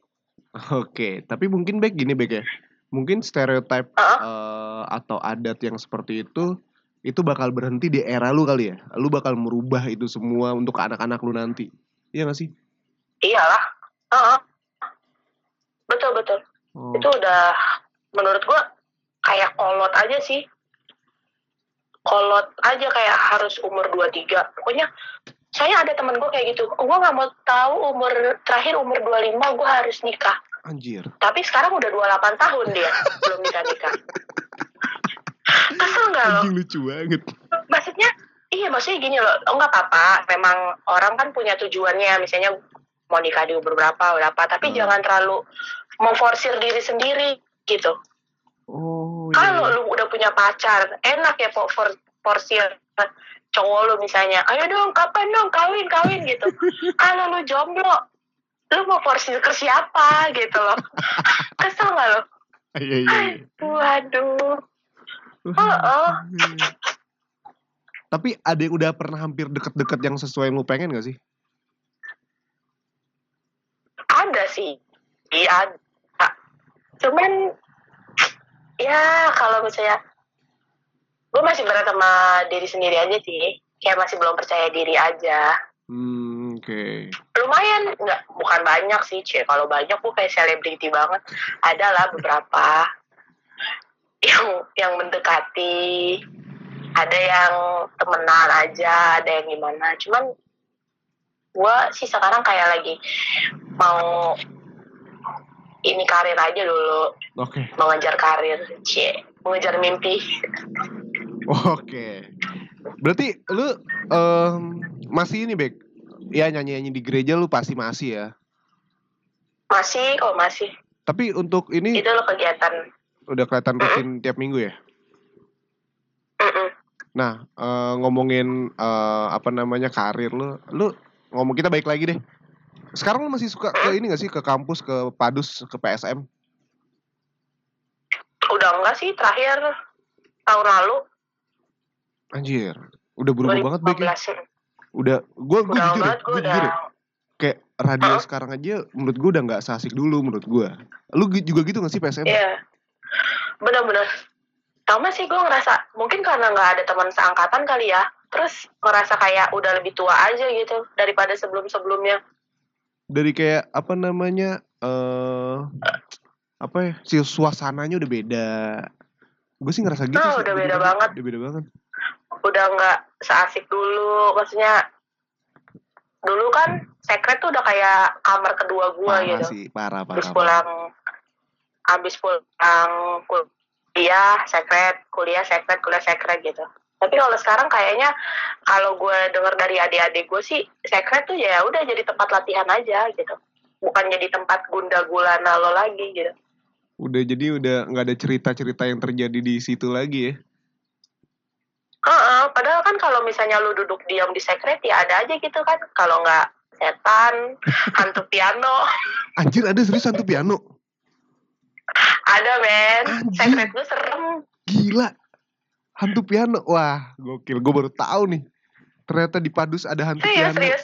Oke, tapi mungkin baik gini baik ya. mungkin stereotip Heeh. eh, atau adat yang seperti itu itu bakal berhenti di era lu kali ya. Lu bakal merubah itu semua untuk anak-anak lu nanti. Iya gak sih? Iyalah. Heeh. Betul betul. Oh, Itu udah menurut gua kayak kolot aja sih. Kolot aja kayak harus umur 23. Pokoknya saya ada temen gue kayak gitu. Gue nggak mau tahu umur terakhir umur 25 gue harus nikah. anjir. Tapi sekarang udah 28 tahun dia belum bisa nikah. Kesel nggak lo? Lucu banget. maksudnya iya maksudnya gini loh. Oh nggak apa-apa. Memang orang kan punya tujuannya. Misalnya mau nikah di umur berapa berapa tapi Hmm. jangan terlalu memforsir diri sendiri gitu. Oh, kalau iya. lu udah punya pacar enak ya for, for, forsir cowok lu misalnya. Ayo dong kapan dong? Kawin kawin gitu. Kalau lu jomblo lu mau forsir ke siapa gitu loh. Kesel nggak lo? Iya, iya, iya. waduh Heeh. Tapi ada yang udah pernah hampir deket-deket yang sesuai yang lu pengen gak sih? ada sih. Iya ada. Cuman ya kalau misalnya gue masih berat sama diri sendiri aja sih. Kayak masih belum percaya diri aja. Hmm, oke. lumayan nggak bukan banyak sih cie. Kalau banyak gue kayak selebriti banget. Ada lah beberapa yang yang mendekati ada yang temenan aja ada yang gimana cuman gue sih sekarang kayak lagi mau ini karir aja dulu Oke. mengejar karir cie mengejar mimpi Oke. Berarti lu em, masih ini, Bek? Ya nyanyi-nyanyi di gereja lu pasti masih ya. masih kok masih Tapi untuk ini itu lo kegiatan udah kelihatan rutin tiap minggu ya. Nah, eh, ngomongin eh, apa namanya karir lu, lu ngomong kita baik lagi deh. Sekarang lu masih suka ke ini gak sih ke kampus, ke Padus, ke PSM? udah enggak sih terakhir tahun lalu Anjir, udah berubah banget Bek ya. 2015 Udah, gue gue jujur ya, gue jujur ya. Kayak radio Hah? sekarang aja menurut gue udah nggak seasik dulu menurut gue. Lu juga gitu gak sih PSM? Iya, bener-bener. Sama sih gue ngerasa mungkin karena nggak ada teman seangkatan kali ya. Terus ngerasa kayak udah lebih tua aja gitu daripada sebelum-sebelumnya. Dari kayak apa namanya eh apa ya? Si suasananya udah beda. Gue sih ngerasa gitu Ah, sih. udah beda juga banget. Udah beda banget. Udah nggak seasik dulu. Maksudnya dulu kan secret tuh udah kayak kamar kedua gue Parah gitu. sih, parah parah. Habis parah. Habis pulang kuliah secret, kuliah secret, kuliah secret gitu. Tapi kalau sekarang kayaknya kalau gue denger dari adik-adik gue sih secret tuh ya udah jadi tempat latihan aja gitu. Bukan jadi tempat gunda gulana lo lagi gitu. Udah jadi udah nggak ada cerita-cerita yang terjadi di situ lagi ya. Heeh, padahal kan kalau misalnya lu duduk diam di secret ya ada aja gitu kan. Kalau nggak setan, hantu piano, Anjir ada serius hantu piano. Ada men. Secret gue serem. Gila. Hantu piano. Wah, gokil. Gue baru tahu nih. Ternyata di Padus ada hantu Serius, piano. serius.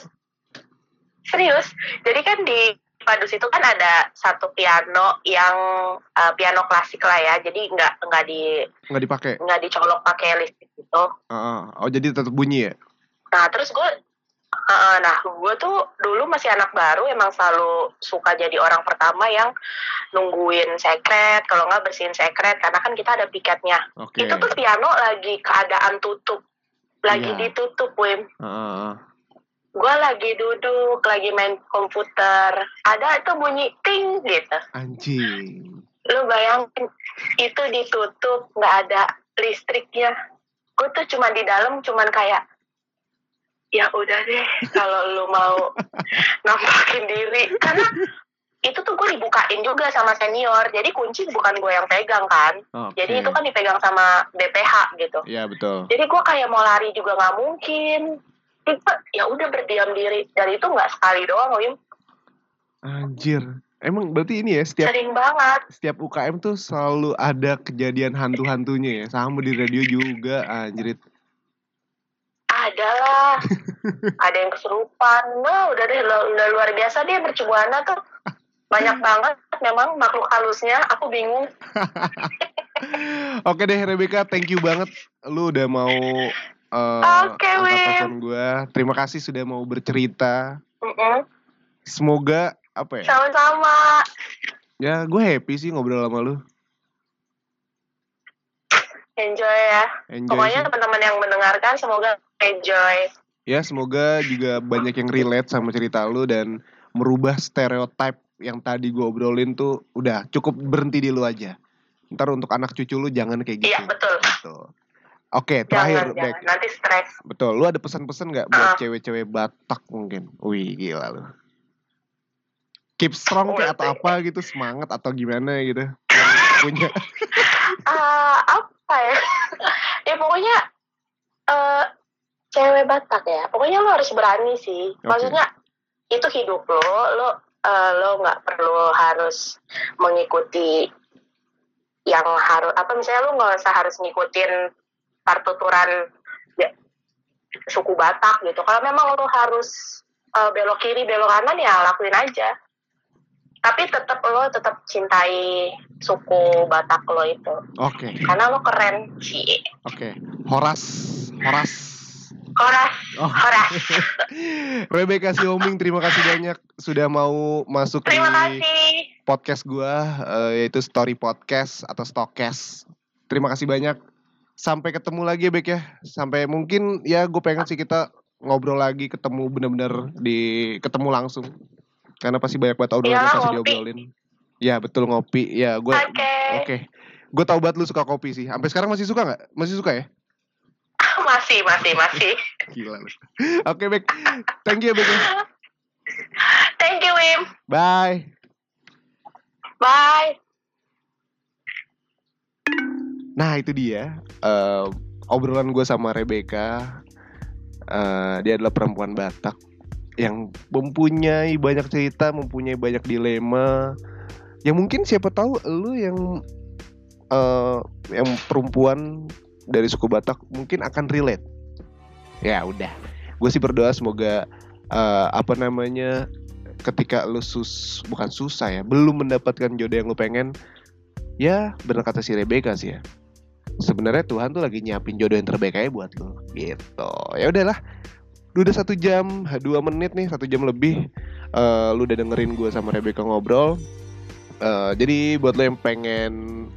Serius. Jadi kan di Padus itu kan ada satu piano yang eh, piano klasik lah ya. Jadi nggak nggak di Nggak dipakai. nggak dicolok pakai listrik gitu. Heeh. Oh, jadi tetap bunyi ya? Nah terus gue, eh, nah gue tuh dulu masih anak baru emang selalu suka jadi orang pertama yang nungguin sekret. Kalau nggak bersihin sekret karena kan kita ada piketnya. Oke. Itu tuh piano lagi keadaan tutup, lagi Iya. ditutup, Wim. Heeh. gue lagi duduk lagi main komputer ada itu bunyi ting gitu Anjing. lu bayangin itu ditutup nggak ada listriknya gue tuh cuma di dalam cuman kayak ya udah deh kalau lu mau nampakin diri karena itu tuh gue dibukain juga sama senior jadi kunci bukan gue yang pegang kan Oke. jadi itu kan dipegang sama BPH gitu Iya betul. jadi gue kayak mau lari juga nggak mungkin gua, ya udah berdiam diri dan itu nggak sekali doang Wim Anjir. Emang berarti ini ya setiap sering banget setiap UKM tuh selalu ada kejadian hantu-hantunya ya. Sama di radio juga anjrit. Ada lah ada yang kesurupan nah udah deh udah luar biasa deh mercubuana tuh banyak banget memang makhluk halusnya aku bingung Oke deh Rebecca, thank you banget lu udah mau uh, angkat Wim. telepon gue. Terima kasih sudah mau bercerita. Mm-mm. Semoga apa ya? sama-sama Ya gue happy sih ngobrol sama lu. enjoy ya Enjoy pokoknya teman-teman yang mendengarkan semoga enjoy Ya semoga juga banyak yang relate sama cerita lu dan merubah stereotip yang tadi gue obrolin tuh udah cukup berhenti di lu aja. Ntar untuk anak cucu lu jangan kayak gitu. iya betul Gitu. Oke, terakhir jangan Bek. jangan nanti stres Betul, lu ada pesan-pesan nggak buat Ah. cewek-cewek Batak mungkin? Wih, gila lu. Keep strong kayak atau apa gitu, semangat atau gimana gitu. Punya. Ah, apa ya ya pokoknya eh cewek Batak ya. Pokoknya lo harus berani sih. Oke. maksudnya itu hidup lo lo eh, lo nggak perlu harus mengikuti yang harus apa misalnya lo nggak usah harus ngikutin partuturan ya, suku Batak gitu. Kalau memang lo harus eh, belok kiri belok kanan ya lakuin aja. Tapi tetap lo tetap cintai suku Batak lo itu. Oke, karena lo keren sih. Oke. Horas, Horas. Horas Oh. Horas Rebecca Sioming, terima kasih banyak sudah mau masuk terima di kasih podcast gua eh, yaitu Story Podcast atau Stokes. Terima kasih banyak. Sampai ketemu lagi ya Bek ya. Sampai mungkin ya gue pengen sih kita ngobrol lagi ketemu bener-bener di ketemu langsung. Karena pasti banyak banget obrolan Iya, yang pasti diobrolin. Ya betul ngopi. Ya gue oke oke. Gue tau banget lu suka kopi sih. Sampai sekarang masih suka nggak? Masih suka ya? Masih masih masih Gila. Oke Bek. Thank you ya. thank you Wim Bye. bye Nah itu dia eh, obrolan gue sama Rebecca. Eh, dia adalah perempuan Batak yang mempunyai banyak cerita, mempunyai banyak dilema. Yang mungkin siapa tahu lu yang eh, yang perempuan dari suku Batak mungkin akan relate. Ya udah, gue sih berdoa semoga eh, apa namanya ketika lu sus bukan susah ya, belum mendapatkan jodoh yang lu pengen, ya benar kata si Rebecca sih ya. Sebenarnya Tuhan tuh lagi nyiapin jodoh yang terbaik aja buat lo gitu. Ya udahlah. Udah satu jam dua menit nih satu jam lebih Eh, lu udah dengerin gue sama Rebecca ngobrol. Eh, jadi buat lo yang pengen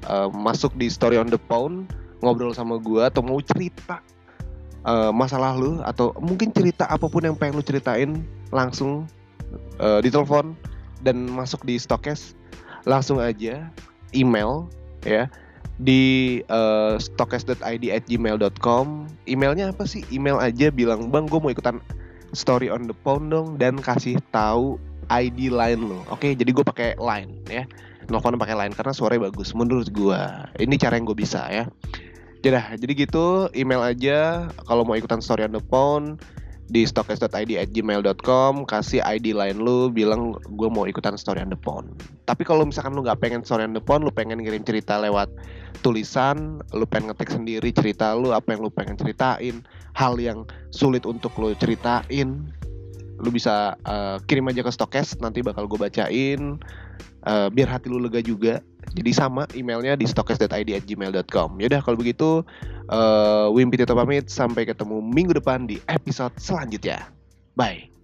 eh, masuk di story on the phone ngobrol sama gue atau mau cerita eh, masalah lu atau mungkin cerita apa pun yang pengen lu ceritain langsung eh, ditelepon dan masuk di Stokes langsung aja email ya di uh, stokes.id at gmail.com emailnya apa sih? Email aja bilang bang gue mau ikutan story on the phone dong dan kasih tahu ID line lo oke jadi gue pakai line ya nelfon pakai line karena suaranya bagus menurut gue ini cara yang gue bisa ya Yaudah, jadi gitu email aja. Kalau mau ikutan story on the phone di stokes.id at gmail.com kasih ID line lu bilang gue mau ikutan story on the phone. Tapi kalau misalkan lu nggak pengen story on the phone lu pengen ngirim cerita lewat tulisan lu pengen ngetik sendiri cerita lu apa yang lu pengen ceritain hal yang sulit untuk lu ceritain lu bisa eh, kirim aja ke stokes nanti bakal gue bacain Eh, biar hati lu lega juga jadi sama emailnya di stokes.id at gmail.com yaudah kalau begitu eh Wimpi Tito pamit. Sampai ketemu minggu depan di episode selanjutnya. Bye